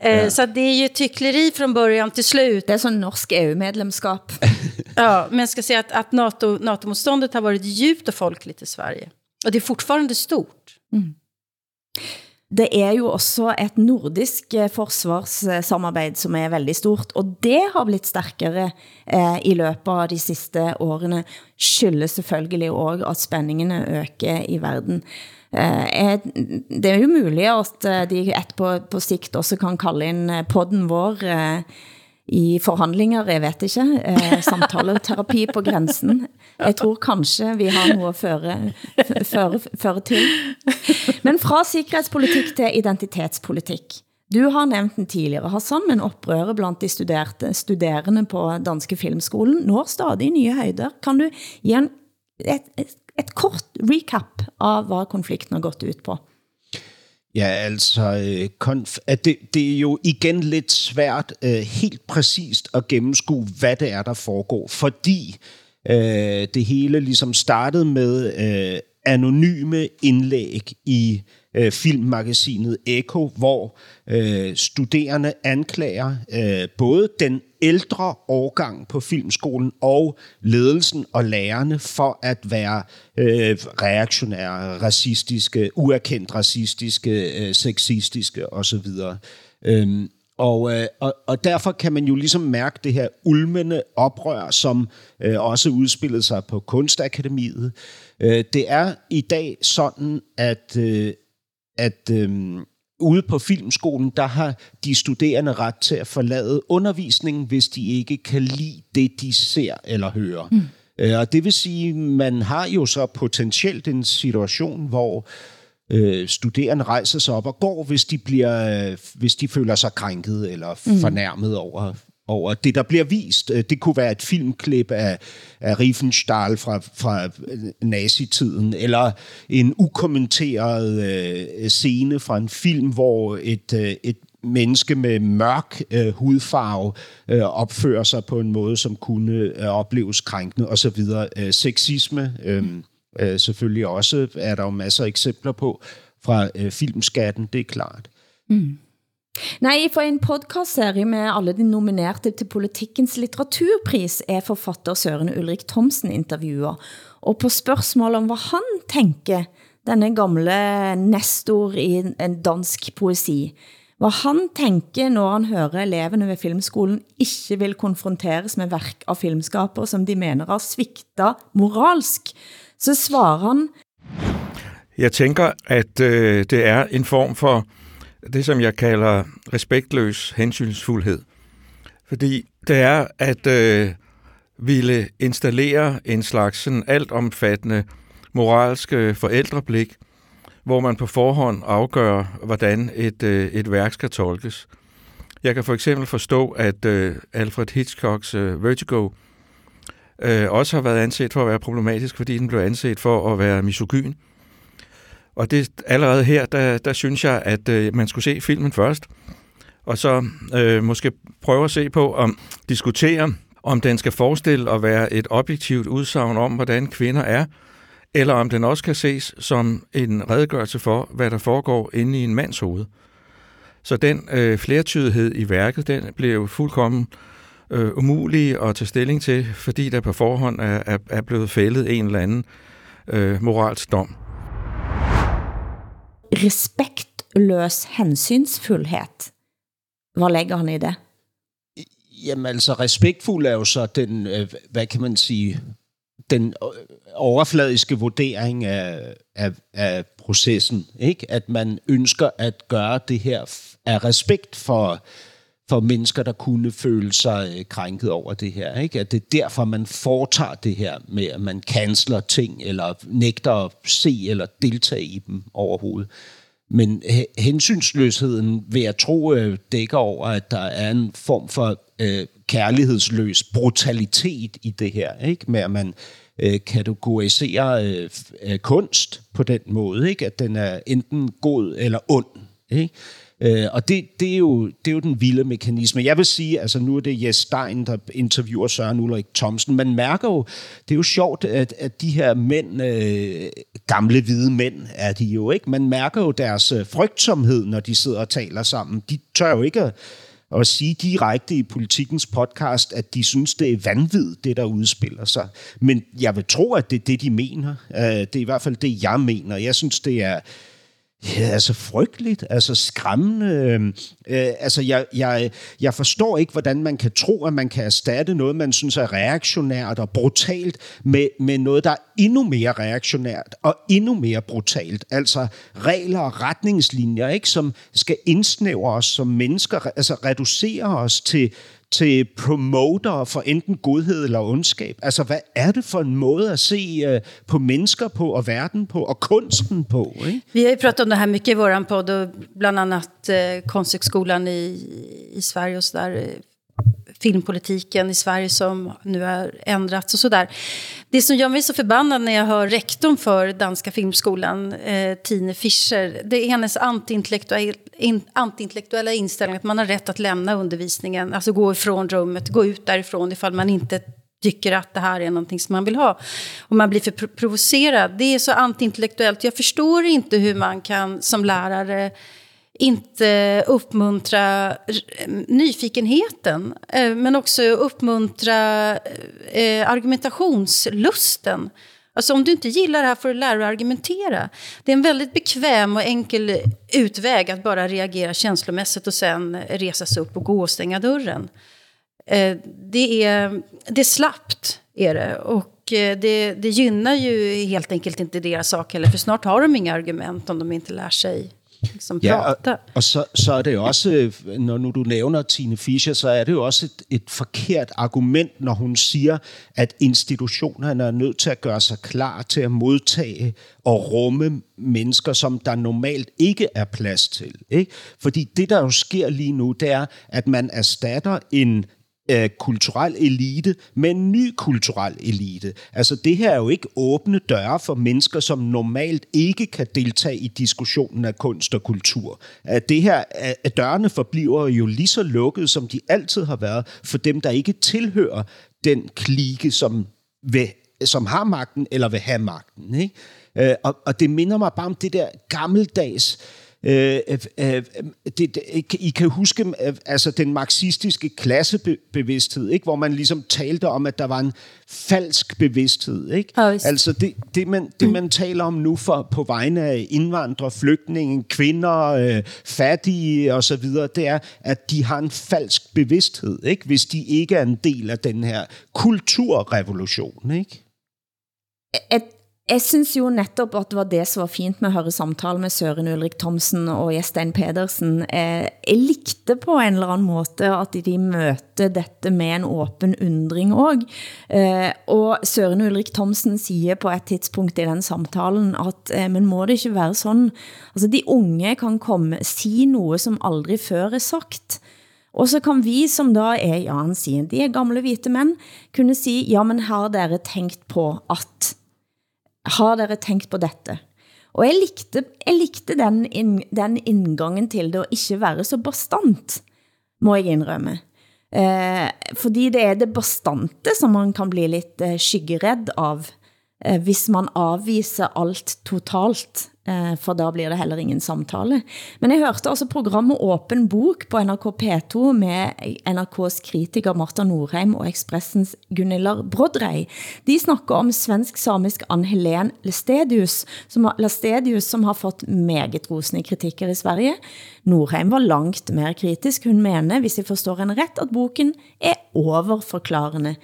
Eh, så det är ju tyckleri från början till slut. Det är som norsk EU-medlemskap. ja, men jag ska säga att, att NATO, NATO-motståndet har varit djupt och folkligt i Sverige. Och det är fortfarande stort. Mm. Det er jo også et nordisk eh, forsvarssamarbejde, som er veldig stort, og det har blitt stærkere eh, i løbet av de sidste årene, skyldes selvfølgelig også at spændingene øker i verden. Eh, det er jo muligt at eh, de et på, på sigt også kan kalde ind eh, podden vår eh, i forhandlinger, jeg vet ikke, eh, samtaleterapi på grænsen. Jeg tror kanskje vi har noget at føre, føre, føre til. Men fra sikkerhedspolitik til identitetspolitik. Du har nævnt den tidligere, Hassan, men oprøret blandt de studerte, studerende på Danske Filmskolen når stadig nye højder. Kan du give en, et, et, et kort recap av hvad konflikten har gått ut på? Ja, altså, øh, konf- at det, det er jo igen lidt svært uh, helt præcist at gennemskue, hvad det er, der foregår, fordi uh, det hele ligesom startede med uh, anonyme indlæg i øh, filmmagasinet Echo, hvor øh, studerende anklager øh, både den ældre årgang på filmskolen og ledelsen og lærerne for at være øh, reaktionære, racistiske, uerkendt racistiske, øh, sexistiske osv. Øhm, og, øh, og, og derfor kan man jo ligesom mærke det her ulmende oprør, som øh, også udspillede sig på Kunstakademiet. Øh, det er i dag sådan, at, øh, at øh, ude på filmskolen, der har de studerende ret til at forlade undervisningen, hvis de ikke kan lide det, de ser eller hører. Mm. Øh, og det vil sige, man har jo så potentielt en situation, hvor øh, studerende rejser sig op og går, hvis de, bliver, hvis de føler sig krænket eller mm. fornærmet over over det, der bliver vist. Øh, det kunne være et filmklip af, af Riefenstahl fra, fra øh, nazitiden, eller en ukommenteret øh, scene fra en film, hvor et, øh, et menneske med mørk øh, hudfarve øh, opfører sig på en måde, som kunne øh, opleves krænkende osv. Øh, sexisme øh, øh, selvfølgelig også, er der jo masser af eksempler på fra øh, filmskatten, det er klart. Mm. Nej, for en podcastserie med alle de nominerte til Politikens litteraturpris er forfatter Søren Ulrik Thomsen intervjuer. Og på spørgsmål om hvad han tænker, denne gamle nestor i en dansk poesi, hvad han tænker, når han hører eleverne ved filmskolen ikke vil konfronteres med værk av filmskaper, som de mener har svigtet moralsk, så svarer han... Jeg tænker, at øh, det er en form for det, som jeg kalder respektløs hensynsfuldhed. Fordi det er at øh, ville installere en slags sådan altomfattende moralske forældreblik, hvor man på forhånd afgør, hvordan et, øh, et værk skal tolkes. Jeg kan for eksempel forstå, at øh, Alfred Hitchcocks øh, Vertigo øh, også har været anset for at være problematisk, fordi den blev anset for at være misogyn. Og det allerede her, der, der synes jeg, at øh, man skulle se filmen først, og så øh, måske prøve at se på, om diskutere, om den skal forestille at være et objektivt udsagn om, hvordan kvinder er, eller om den også kan ses som en redegørelse for, hvad der foregår inde i en mands hoved. Så den øh, flertydighed i værket, den blev fuldkommen øh, umulig at tage stilling til, fordi der på forhånd er, er, er blevet fældet en eller anden øh, moralsk dom respektløs hensynsfuldhed. Hvad lægger han i det? Jamen altså, respektfuld er jo så den, øh, hvad kan man sige, den øh, overfladiske vurdering af, af, af processen. Ikke? At man ønsker at gøre det her af respekt for, for mennesker, der kunne føle sig øh, krænket over det her. Ikke? At det er derfor, man foretager det her med, at man canceler ting, eller nægter at se eller deltage i dem overhovedet. Men hensynsløsheden vil jeg tro øh, dækker over, at der er en form for øh, kærlighedsløs brutalitet i det her, ikke? med at man øh, kategoriserer øh, øh kunst på den måde, ikke? at den er enten god eller ond. Ikke? Øh, og det, det, er jo, det er jo den vilde mekanisme. Jeg vil sige, altså nu er det Jes Stein, der interviewer Søren Ulrik Thomsen. Man mærker jo, det er jo sjovt, at, at de her mænd, øh, gamle hvide mænd er de jo ikke, man mærker jo deres øh, frygtsomhed, når de sidder og taler sammen. De tør jo ikke at, at sige direkte i politikens podcast, at de synes, det er vanvid, det der udspiller sig. Men jeg vil tro, at det er det, de mener. Øh, det er i hvert fald det, jeg mener. Jeg synes, det er Ja, altså frygteligt, altså skræmmende. Øhm, øh, altså jeg, jeg, jeg forstår ikke, hvordan man kan tro, at man kan erstatte noget, man synes er reaktionært og brutalt, med, med noget, der er endnu mere reaktionært og endnu mere brutalt. Altså regler og retningslinjer, ikke, som skal indsnævre os som mennesker, altså reducere os til, til promoter for enten godhed eller ondskab. Altså, hvad er det for en måde at se uh, på mennesker på, og verden på, og kunsten på? Ikke? Vi har ju pratat om det här mycket i våran podd, og bland annat eh, Konsthögskolan i, i Sverige och så där eh, filmpolitiken i Sverige som nu har ändrats och sådär. Det som gör mig så förbannad när jag hör rektorn för Danska filmskolan, eh, Tine Fischer, det är hennes antiintellektuella, in, antiintellektuella inställning att man har rätt att lämna undervisningen, alltså gå ifrån rummet, gå ut därifrån ifall man inte tycker att det här är någonting som man vill ha. Och man blir för provocerad. Det är så antiintellektuellt. Jag förstår inte hur man kan som lärare inte uppmuntra nyfikenheten, eh, men också uppmuntra eh, argumentationslusten. Alltså om du inte gillar det här får du lära dig att argumentera. Det är en väldigt bekväm och enkel utväg att bara reagera känslomässigt och sen resa sig upp och gå och stänga dörren. Eh, det är, det är slappt, är det. Och eh, det, det gynnar ju helt enkelt inte deras sak heller, för snart har de inga argument om de inte lär sig som ja. Og, og så, så er det jo også, når nu du nævner Tine Fischer, så er det jo også et, et forkert argument, når hun siger, at institutionerne er nødt til at gøre sig klar til at modtage og rumme mennesker, som der normalt ikke er plads til. Ikke? Fordi det, der jo sker lige nu, det er, at man erstatter en øh, kulturel elite med en ny kulturel elite. Altså det her er jo ikke åbne døre for mennesker, som normalt ikke kan deltage i diskussionen af kunst og kultur. At det her, at dørene forbliver jo lige så lukkede, som de altid har været, for dem, der ikke tilhører den klike, som, vil, som har magten eller vil have magten. Ikke? Øh, og, og det minder mig bare om det der gammeldags Øh, øh, øh, det, det, I kan huske øh, altså den marxistiske klassebevidsthed, ikke? hvor man ligesom talte om, at der var en falsk bevidsthed. Ikke? Altså det, det, man, det, man taler om nu for, på vegne af indvandrere, flygtninge, kvinder, øh, fattige osv., det er, at de har en falsk bevidsthed, ikke? hvis de ikke er en del af den her kulturrevolution. Ikke? Et jeg synes jo netop, at det var det som var fint med at høre samtale med Søren Ulrik Thomsen og Jestein Pedersen. Eh, jeg likte på en eller anden måde, at de møter dette med en åben undring også. Eh, og Søren Ulrik Thomsen siger på et tidspunkt i den samtalen, at eh, men må det ikke være sådan? Altså de unge kan komme, sige noget, som aldrig før er sagt. Og så kan vi, som da er, ja, han siger, de er gamle hvite mænd, kunne sige, ja, men har dere tænkt på, at har dere tænkt på dette? Og jeg likte, jeg likte den, in, den indgangen til det, at ikke være så bastant, må jeg indrømme. Eh, fordi det er det bastante, som man kan bli lidt eh, skyggeredd av, eh, hvis man avviser alt totalt Eh, for da blir det heller ingen samtale. Men jeg hørte også programmet Åpen Bok på NRK P2 med NRKs kritiker Marta Norheim og Expressens Gunilla Brodrej. De snakker om svensk-samisk Ann-Helen Lestedius, som Lestedius, som har fått meget rosende kritikker i Sverige. Norheim var langt mer kritisk. Hun mener, hvis jeg forstår henne ret, at boken er overforklarende.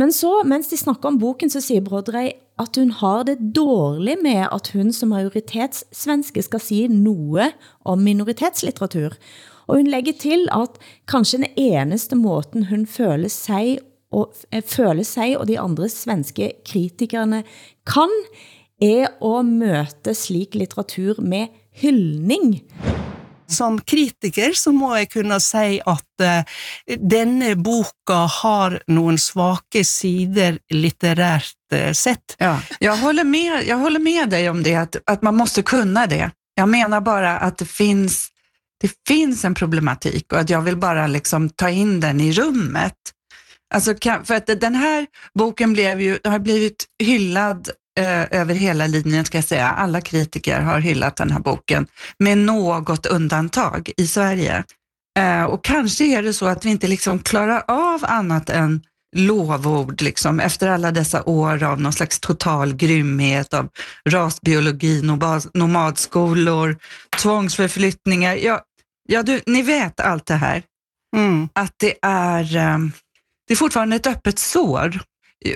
Men så, mens de snakker om boken, så siger Brodrej at hun har det dårligt med, at hun som majoritetssvenske skal sige noget om minoritetslitteratur. Og hun lægger til, at kanskje den eneste måten hun føler sig og, eh, føler sig og de andre svenske kritikerne kan, er at møte slik litteratur med hyldning som kritiker så må jeg kunne si at uh, denne boka har noen svake sider litterärt uh, eh, sett. Ja, jag håller med, jag håller med dig om det, att, att man måste kunna det. Jag menar bara att det finns, det finns en problematik och att jag vill bara liksom ta in den i rummet. Alltså, för att den här boken blev ju, har blivit hyllad eh, över hela linjen, ska jag säga. Alla kritiker har hyllat den här boken, med något undantag i Sverige. Eh, och kanske är det så att vi inte liksom klarar av annat än lovord liksom, efter alla dessa år av någon slags total grymhet, av rasbiologi, nomadskolor, tvångsförflyttningar. Ja, ja du, ni vet allt det här. Mm. Att det är, eh, det är fortfarande ett öppet sår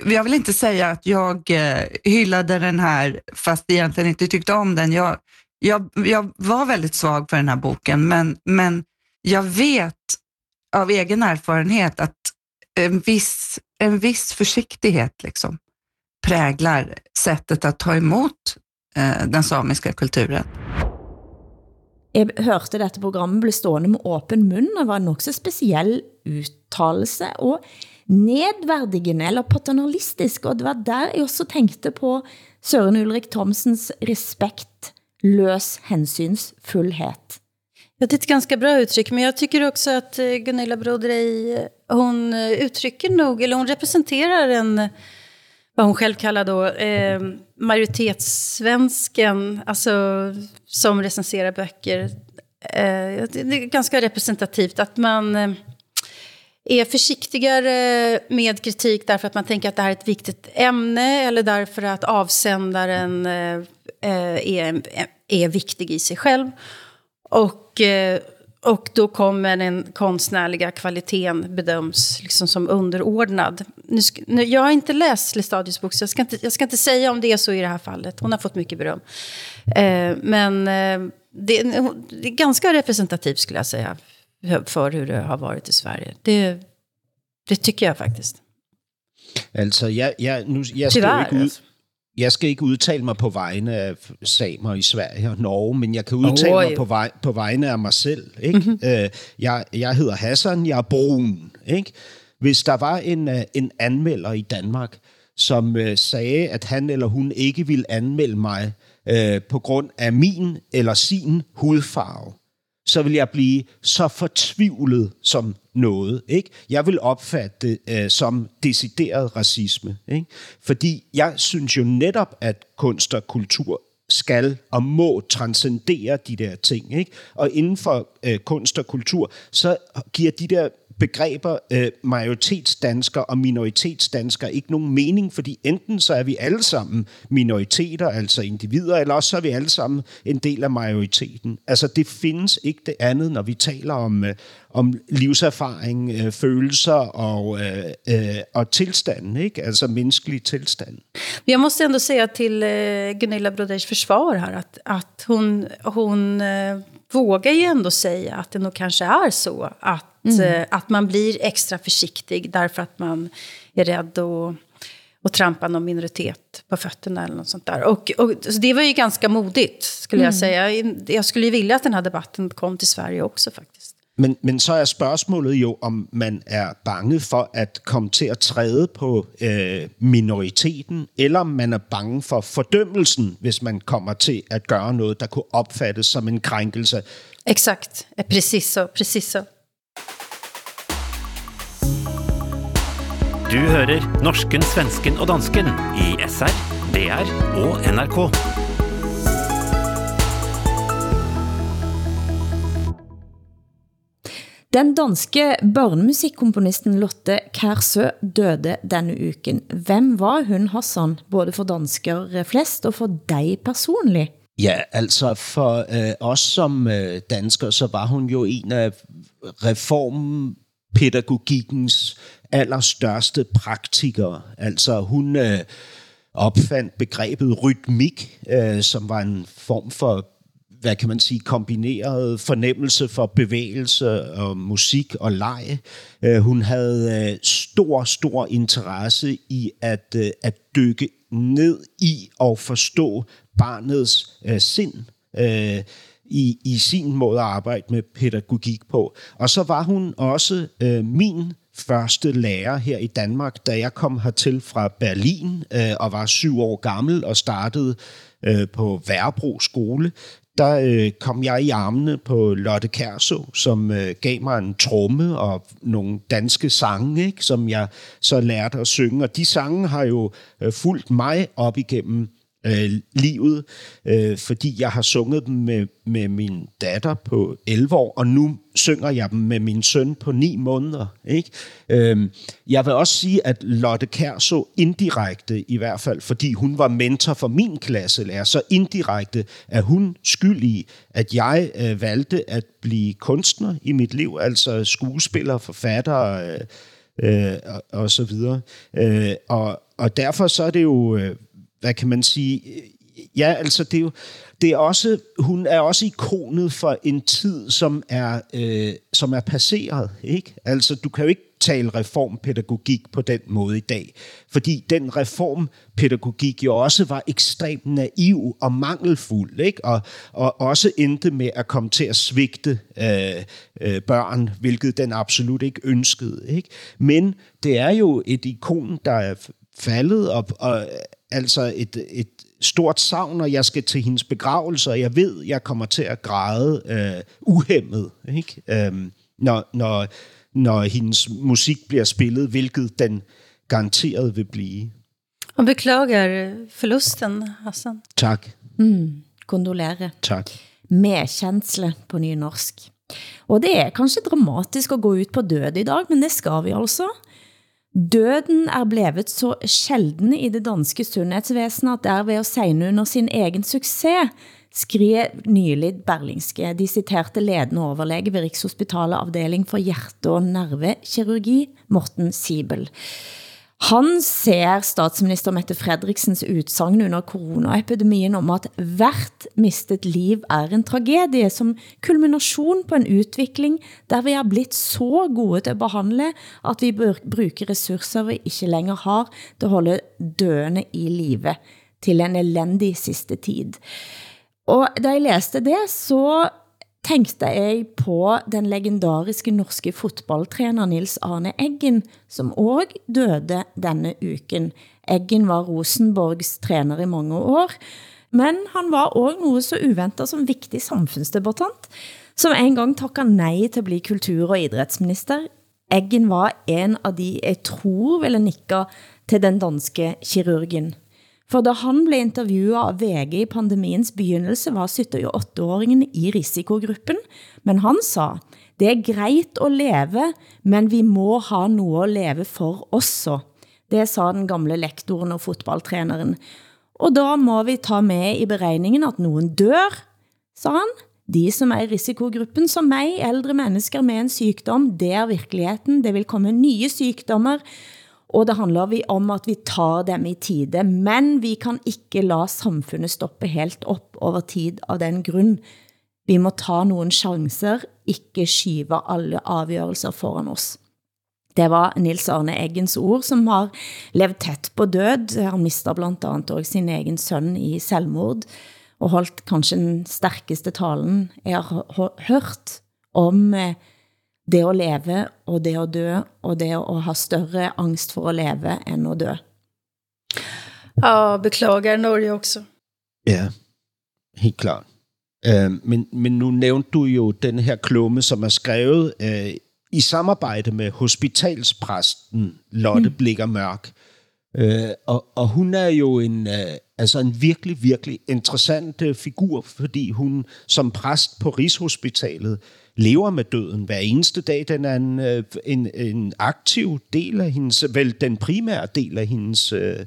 jag vill inte säga att jag eh, hyllade den här fast egentligen inte tyckte om den. Jag, jag, jag var väldigt svag för den här boken, men, men jag vet av egen erfarenhet att en viss, en viss försiktighet liksom präglar sättet att ta emot eh, den samiska kulturen. Jeg hørte dette programmet blev stående med öppen mun. og var en så speciel uttalelse, og nedværdigende eller paternalistisk, og det var der jeg også tænkte på Søren Ulrik Thomsens respekt, løs hensynsfullhet. Ja, det är ett ganska bra uttryck, men jag tycker också att eh, Gunilla Brodrej, eh, hon eh, uttrycker nog, eller hon representerar en, vad hon själv kallar då, eh, majoritetssvensken, alltså som recenserar böcker. Eh, det är ganska representativt att man... Är försiktigare med kritik därför att man tänker att det här är ett viktigt ämne eller därför att avsändaren eh, eh är, eh, är viktig i sig själv. Och, eh, och då kommer den konstnärliga kvaliteten bedöms liksom som underordnad. Nu, nu, jag har inte läst Lestadius bok, så jag ska, inte, jag ska inte säga om det är så i det här fallet. Hon har fått mycket beröm. Eh, men eh, det, det är ganska representativt skulle jag säga för hur det har varit i Sverige. Det, det tycker jag faktiskt. Altså, jeg, jeg, nu, jeg, skal Tyvärr, ikke ud, jeg skal ikke udtale mig på vegne af samer i Sverige og Norge, men jeg kan udtale oh, mig på, vej, på vegne af mig selv. Ikke? Mm-hmm. Øh, jeg, jeg hedder Hassan, jeg er brun. Ikke? Hvis der var en, øh, en anmelder i Danmark, som øh, sagde, at han eller hun ikke ville anmelde mig øh, på grund af min eller sin hudfarve, så vil jeg blive så fortvivlet som noget. Ikke? Jeg vil opfatte det øh, som decideret racisme. Ikke? Fordi jeg synes jo netop, at kunst og kultur skal og må transcendere de der ting. Ikke? Og inden for øh, kunst og kultur, så giver de der begreber øh, majoritetsdansker og minoritetsdansker ikke nogen mening, fordi enten så er vi alle sammen minoriteter, altså individer, eller også så er vi alle sammen en del af majoriteten. Altså det findes ikke det andet, når vi taler om, øh, om livserfaring, øh, følelser og, øh, øh, og tilstanden, ikke? altså menneskelig tilstand. Jag måste ändå säga till eh, Gunilla Broders försvar här att, att hon, hon eh, vågar ju ändå säga att det nog kanske är så att Mm. Eh, att man blir extra försiktig därför att man är rädd att, att trampa någon minoritet på fötterna eller något sånt där. Och, och så det var ju ganska modigt, skulle mm. jag säga. Jag skulle ju vilja att den här debatten kom till Sverige också faktiskt. Men, men så er spørgsmålet jo, om man er bange for at komme til at træde på øh, minoriteten, eller om man er bange for fordømmelsen, hvis man kommer til at gøre noget, der kunne opfattes som en krænkelse. Exakt, precis så, precis så. Du hører norsken, svensken og dansken i SR, DR og NRK. Den danske børnemusikkomponisten Lotte Kærsø døde denne uken. Hvem var hun, Hassan, både for danskere flest og for dig personligt? Ja, altså for øh, os som øh, danskere, så var hun jo en af reformpædagogikkens allerstørste praktikere. Altså hun øh, opfandt begrebet rytmik, øh, som var en form for hvad kan man sige, kombineret fornemmelse for bevægelse og musik og leg. Øh, hun havde øh, stor, stor interesse i at, øh, at dykke ned i og forstå barnets sind i, i sin måde at arbejde med pædagogik på. Og så var hun også min første lærer her i Danmark, da jeg kom hertil fra Berlin øh, og var syv år gammel og startede øh, på Værbro skole der øh, kom jeg i armene på Lotte Kærso, som øh, gav mig en tromme og nogle danske sange, ikke, som jeg så lærte at synge. Og de sange har jo øh, fulgt mig op igennem øh, livet, øh, fordi jeg har sunget dem med, med min datter på 11 år, og nu synger jeg dem med min søn på 9 måneder. Ikke? Øh, jeg vil også sige, at Lotte Kær så indirekte, i hvert fald fordi hun var mentor for min klasselærer, så indirekte er hun skyld i, at jeg øh, valgte at blive kunstner i mit liv, altså skuespiller, forfatter øh, øh, og, og så videre. Øh, og, og derfor så er det jo... Øh, hvad kan man sige, ja, altså det er jo, det er også, hun er også ikonet for en tid, som er, øh, som er passeret, ikke? Altså, du kan jo ikke tale reformpædagogik på den måde i dag, fordi den reformpædagogik jo også var ekstremt naiv og mangelfuld, ikke? Og, og også endte med at komme til at svigte øh, øh, børn, hvilket den absolut ikke ønskede, ikke? Men det er jo et ikon, der er faldet, og, og altså et, et stort savn, og jeg skal til hendes begravelse, og jeg ved, jeg kommer til at græde øh, uhemmet, ikke? Øhm, når, når, når hendes musik bliver spillet, hvilket den garanteret vil blive. Og beklager forlusten, Hassan. Tak. Mm, kondolere. Tak. Medkjensle på nynorsk. Og det er kanskje dramatisk at gå ut på død i dag, men det skal vi altså. Døden er blevet så sjelden i det danske sundhedsvæsen, at der ved at segne under sin egen succes, skrev nylig Berlingske. De citerte ledende overlæge ved Rikshospitalet afdeling for hjerte- og nervekirurgi, Morten Sibel. Han ser statsminister Mette Fredriksens utsagn under coronaepidemien om at hvert mistet liv er en tragedie som kulmination på en utvikling, der vi er blitt så gode til at behandle, at vi bruger ressourcer vi ikke længere har til at holde døende i live til en elendig sidste tid. Og da jeg læste det, så tænkte jeg på den legendariske norske fotballtræner Nils Arne Eggen, som også døde denne uken. Eggen var Rosenborgs træner i mange år, men han var også noget så uventet som vigtig samfundsdebattant, som en gang takkede nej til at blive kultur- og idrætsminister. Eggen var en av de, jeg tror ville nikke til den danske kirurgen. For da han blev intervjuet av VG i pandemiens begyndelse, var 78-åringen i risikogruppen, men han sa, det er grejt at leve, men vi må ha noget at leve for også. Det sa den gamle lektoren og fodboldtræneren. Og da må vi ta med i beregningen at nogen dør, sa han. De som er i risikogruppen, som mig, ældre mennesker med en sygdom, det er virkeligheden. Det vil komme nye sygdommer, og det handler vi om at vi tar dem i tide, men vi kan ikke la samfundet stoppe helt op over tid av den grund. Vi må ta nogle chancer, ikke skyve alle afgørelser foran oss. Det var Nils Arne Eggens ord, som har levt tæt på død. Han mistet blandt andet også sin egen søn i selvmord, og holdt kanskje den stærkeste talen jeg har hørt om eh, det at leve og det at dø, og det at ha større angst for at leve end at dø. Ja, beklager Norge også. Ja, helt klart. Uh, men, men nu nævnte du jo den her klumme, som er skrevet uh, i samarbejde med hospitalspræsten Lotte mm. Blikker Mørk. Uh, og, og hun er jo en, uh, altså en virkelig, virkelig interessant uh, figur, fordi hun som præst på Rigshospitalet lever med døden hver eneste dag. Den er en, øh, en, en aktiv del af hendes, vel den primære del af hendes øh,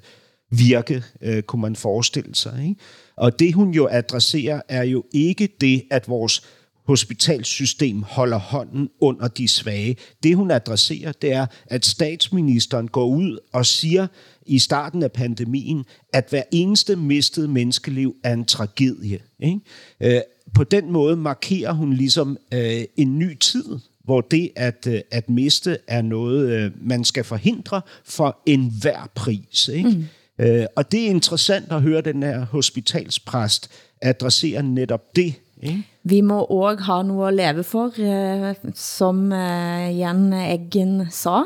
virke, øh, kunne man forestille sig. Ikke? Og det hun jo adresserer, er jo ikke det, at vores hospitalsystem holder hånden under de svage. Det hun adresserer, det er, at statsministeren går ud og siger i starten af pandemien, at hver eneste mistede menneskeliv er en tragedie. Ikke? Øh, Øh, på den måde markerer hun ligesom øh, en ny tid, hvor det at, øh, at miste er noget, øh, man skal forhindre for enhver pris. Ikke? Mm. Øh, og det er interessant at høre den her hospitalspræst adressere netop det. Ikke? Vi må også ha noget at leve for, eh, som eh, Jan Eggen sa.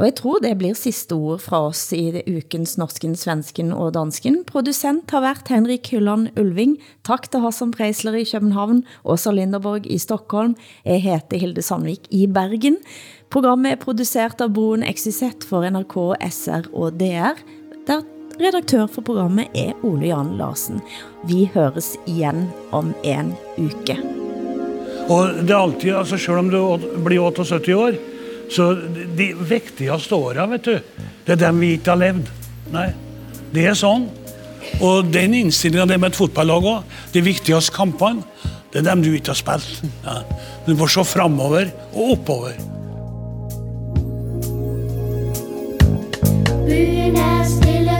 Og jeg tror det blir sidste ord fra oss i det ukens norsken, svensken og dansken. Producent har været Henrik Hylland Ulving. Tak til Hassan Preisler i København, Åsa Linderborg i Stockholm. Jeg heter Hilde Sandvik i Bergen. Programmet er produceret av Broen XYZ for NRK, SR og DR, der redaktør for programmet er Ole Jan Larsen. Vi høres igen om en uke. Og det er alltid, altså selv om du blir 78 år, så de viktigste åra, vet du, det er dem vi ikke har levd. Nei, det er sånn. Og den innstillinga det med et fotballag òg, de viktigste kampene, det er dem du ikke har spilt. Ja. Du får se framover og oppover. Byen er stille,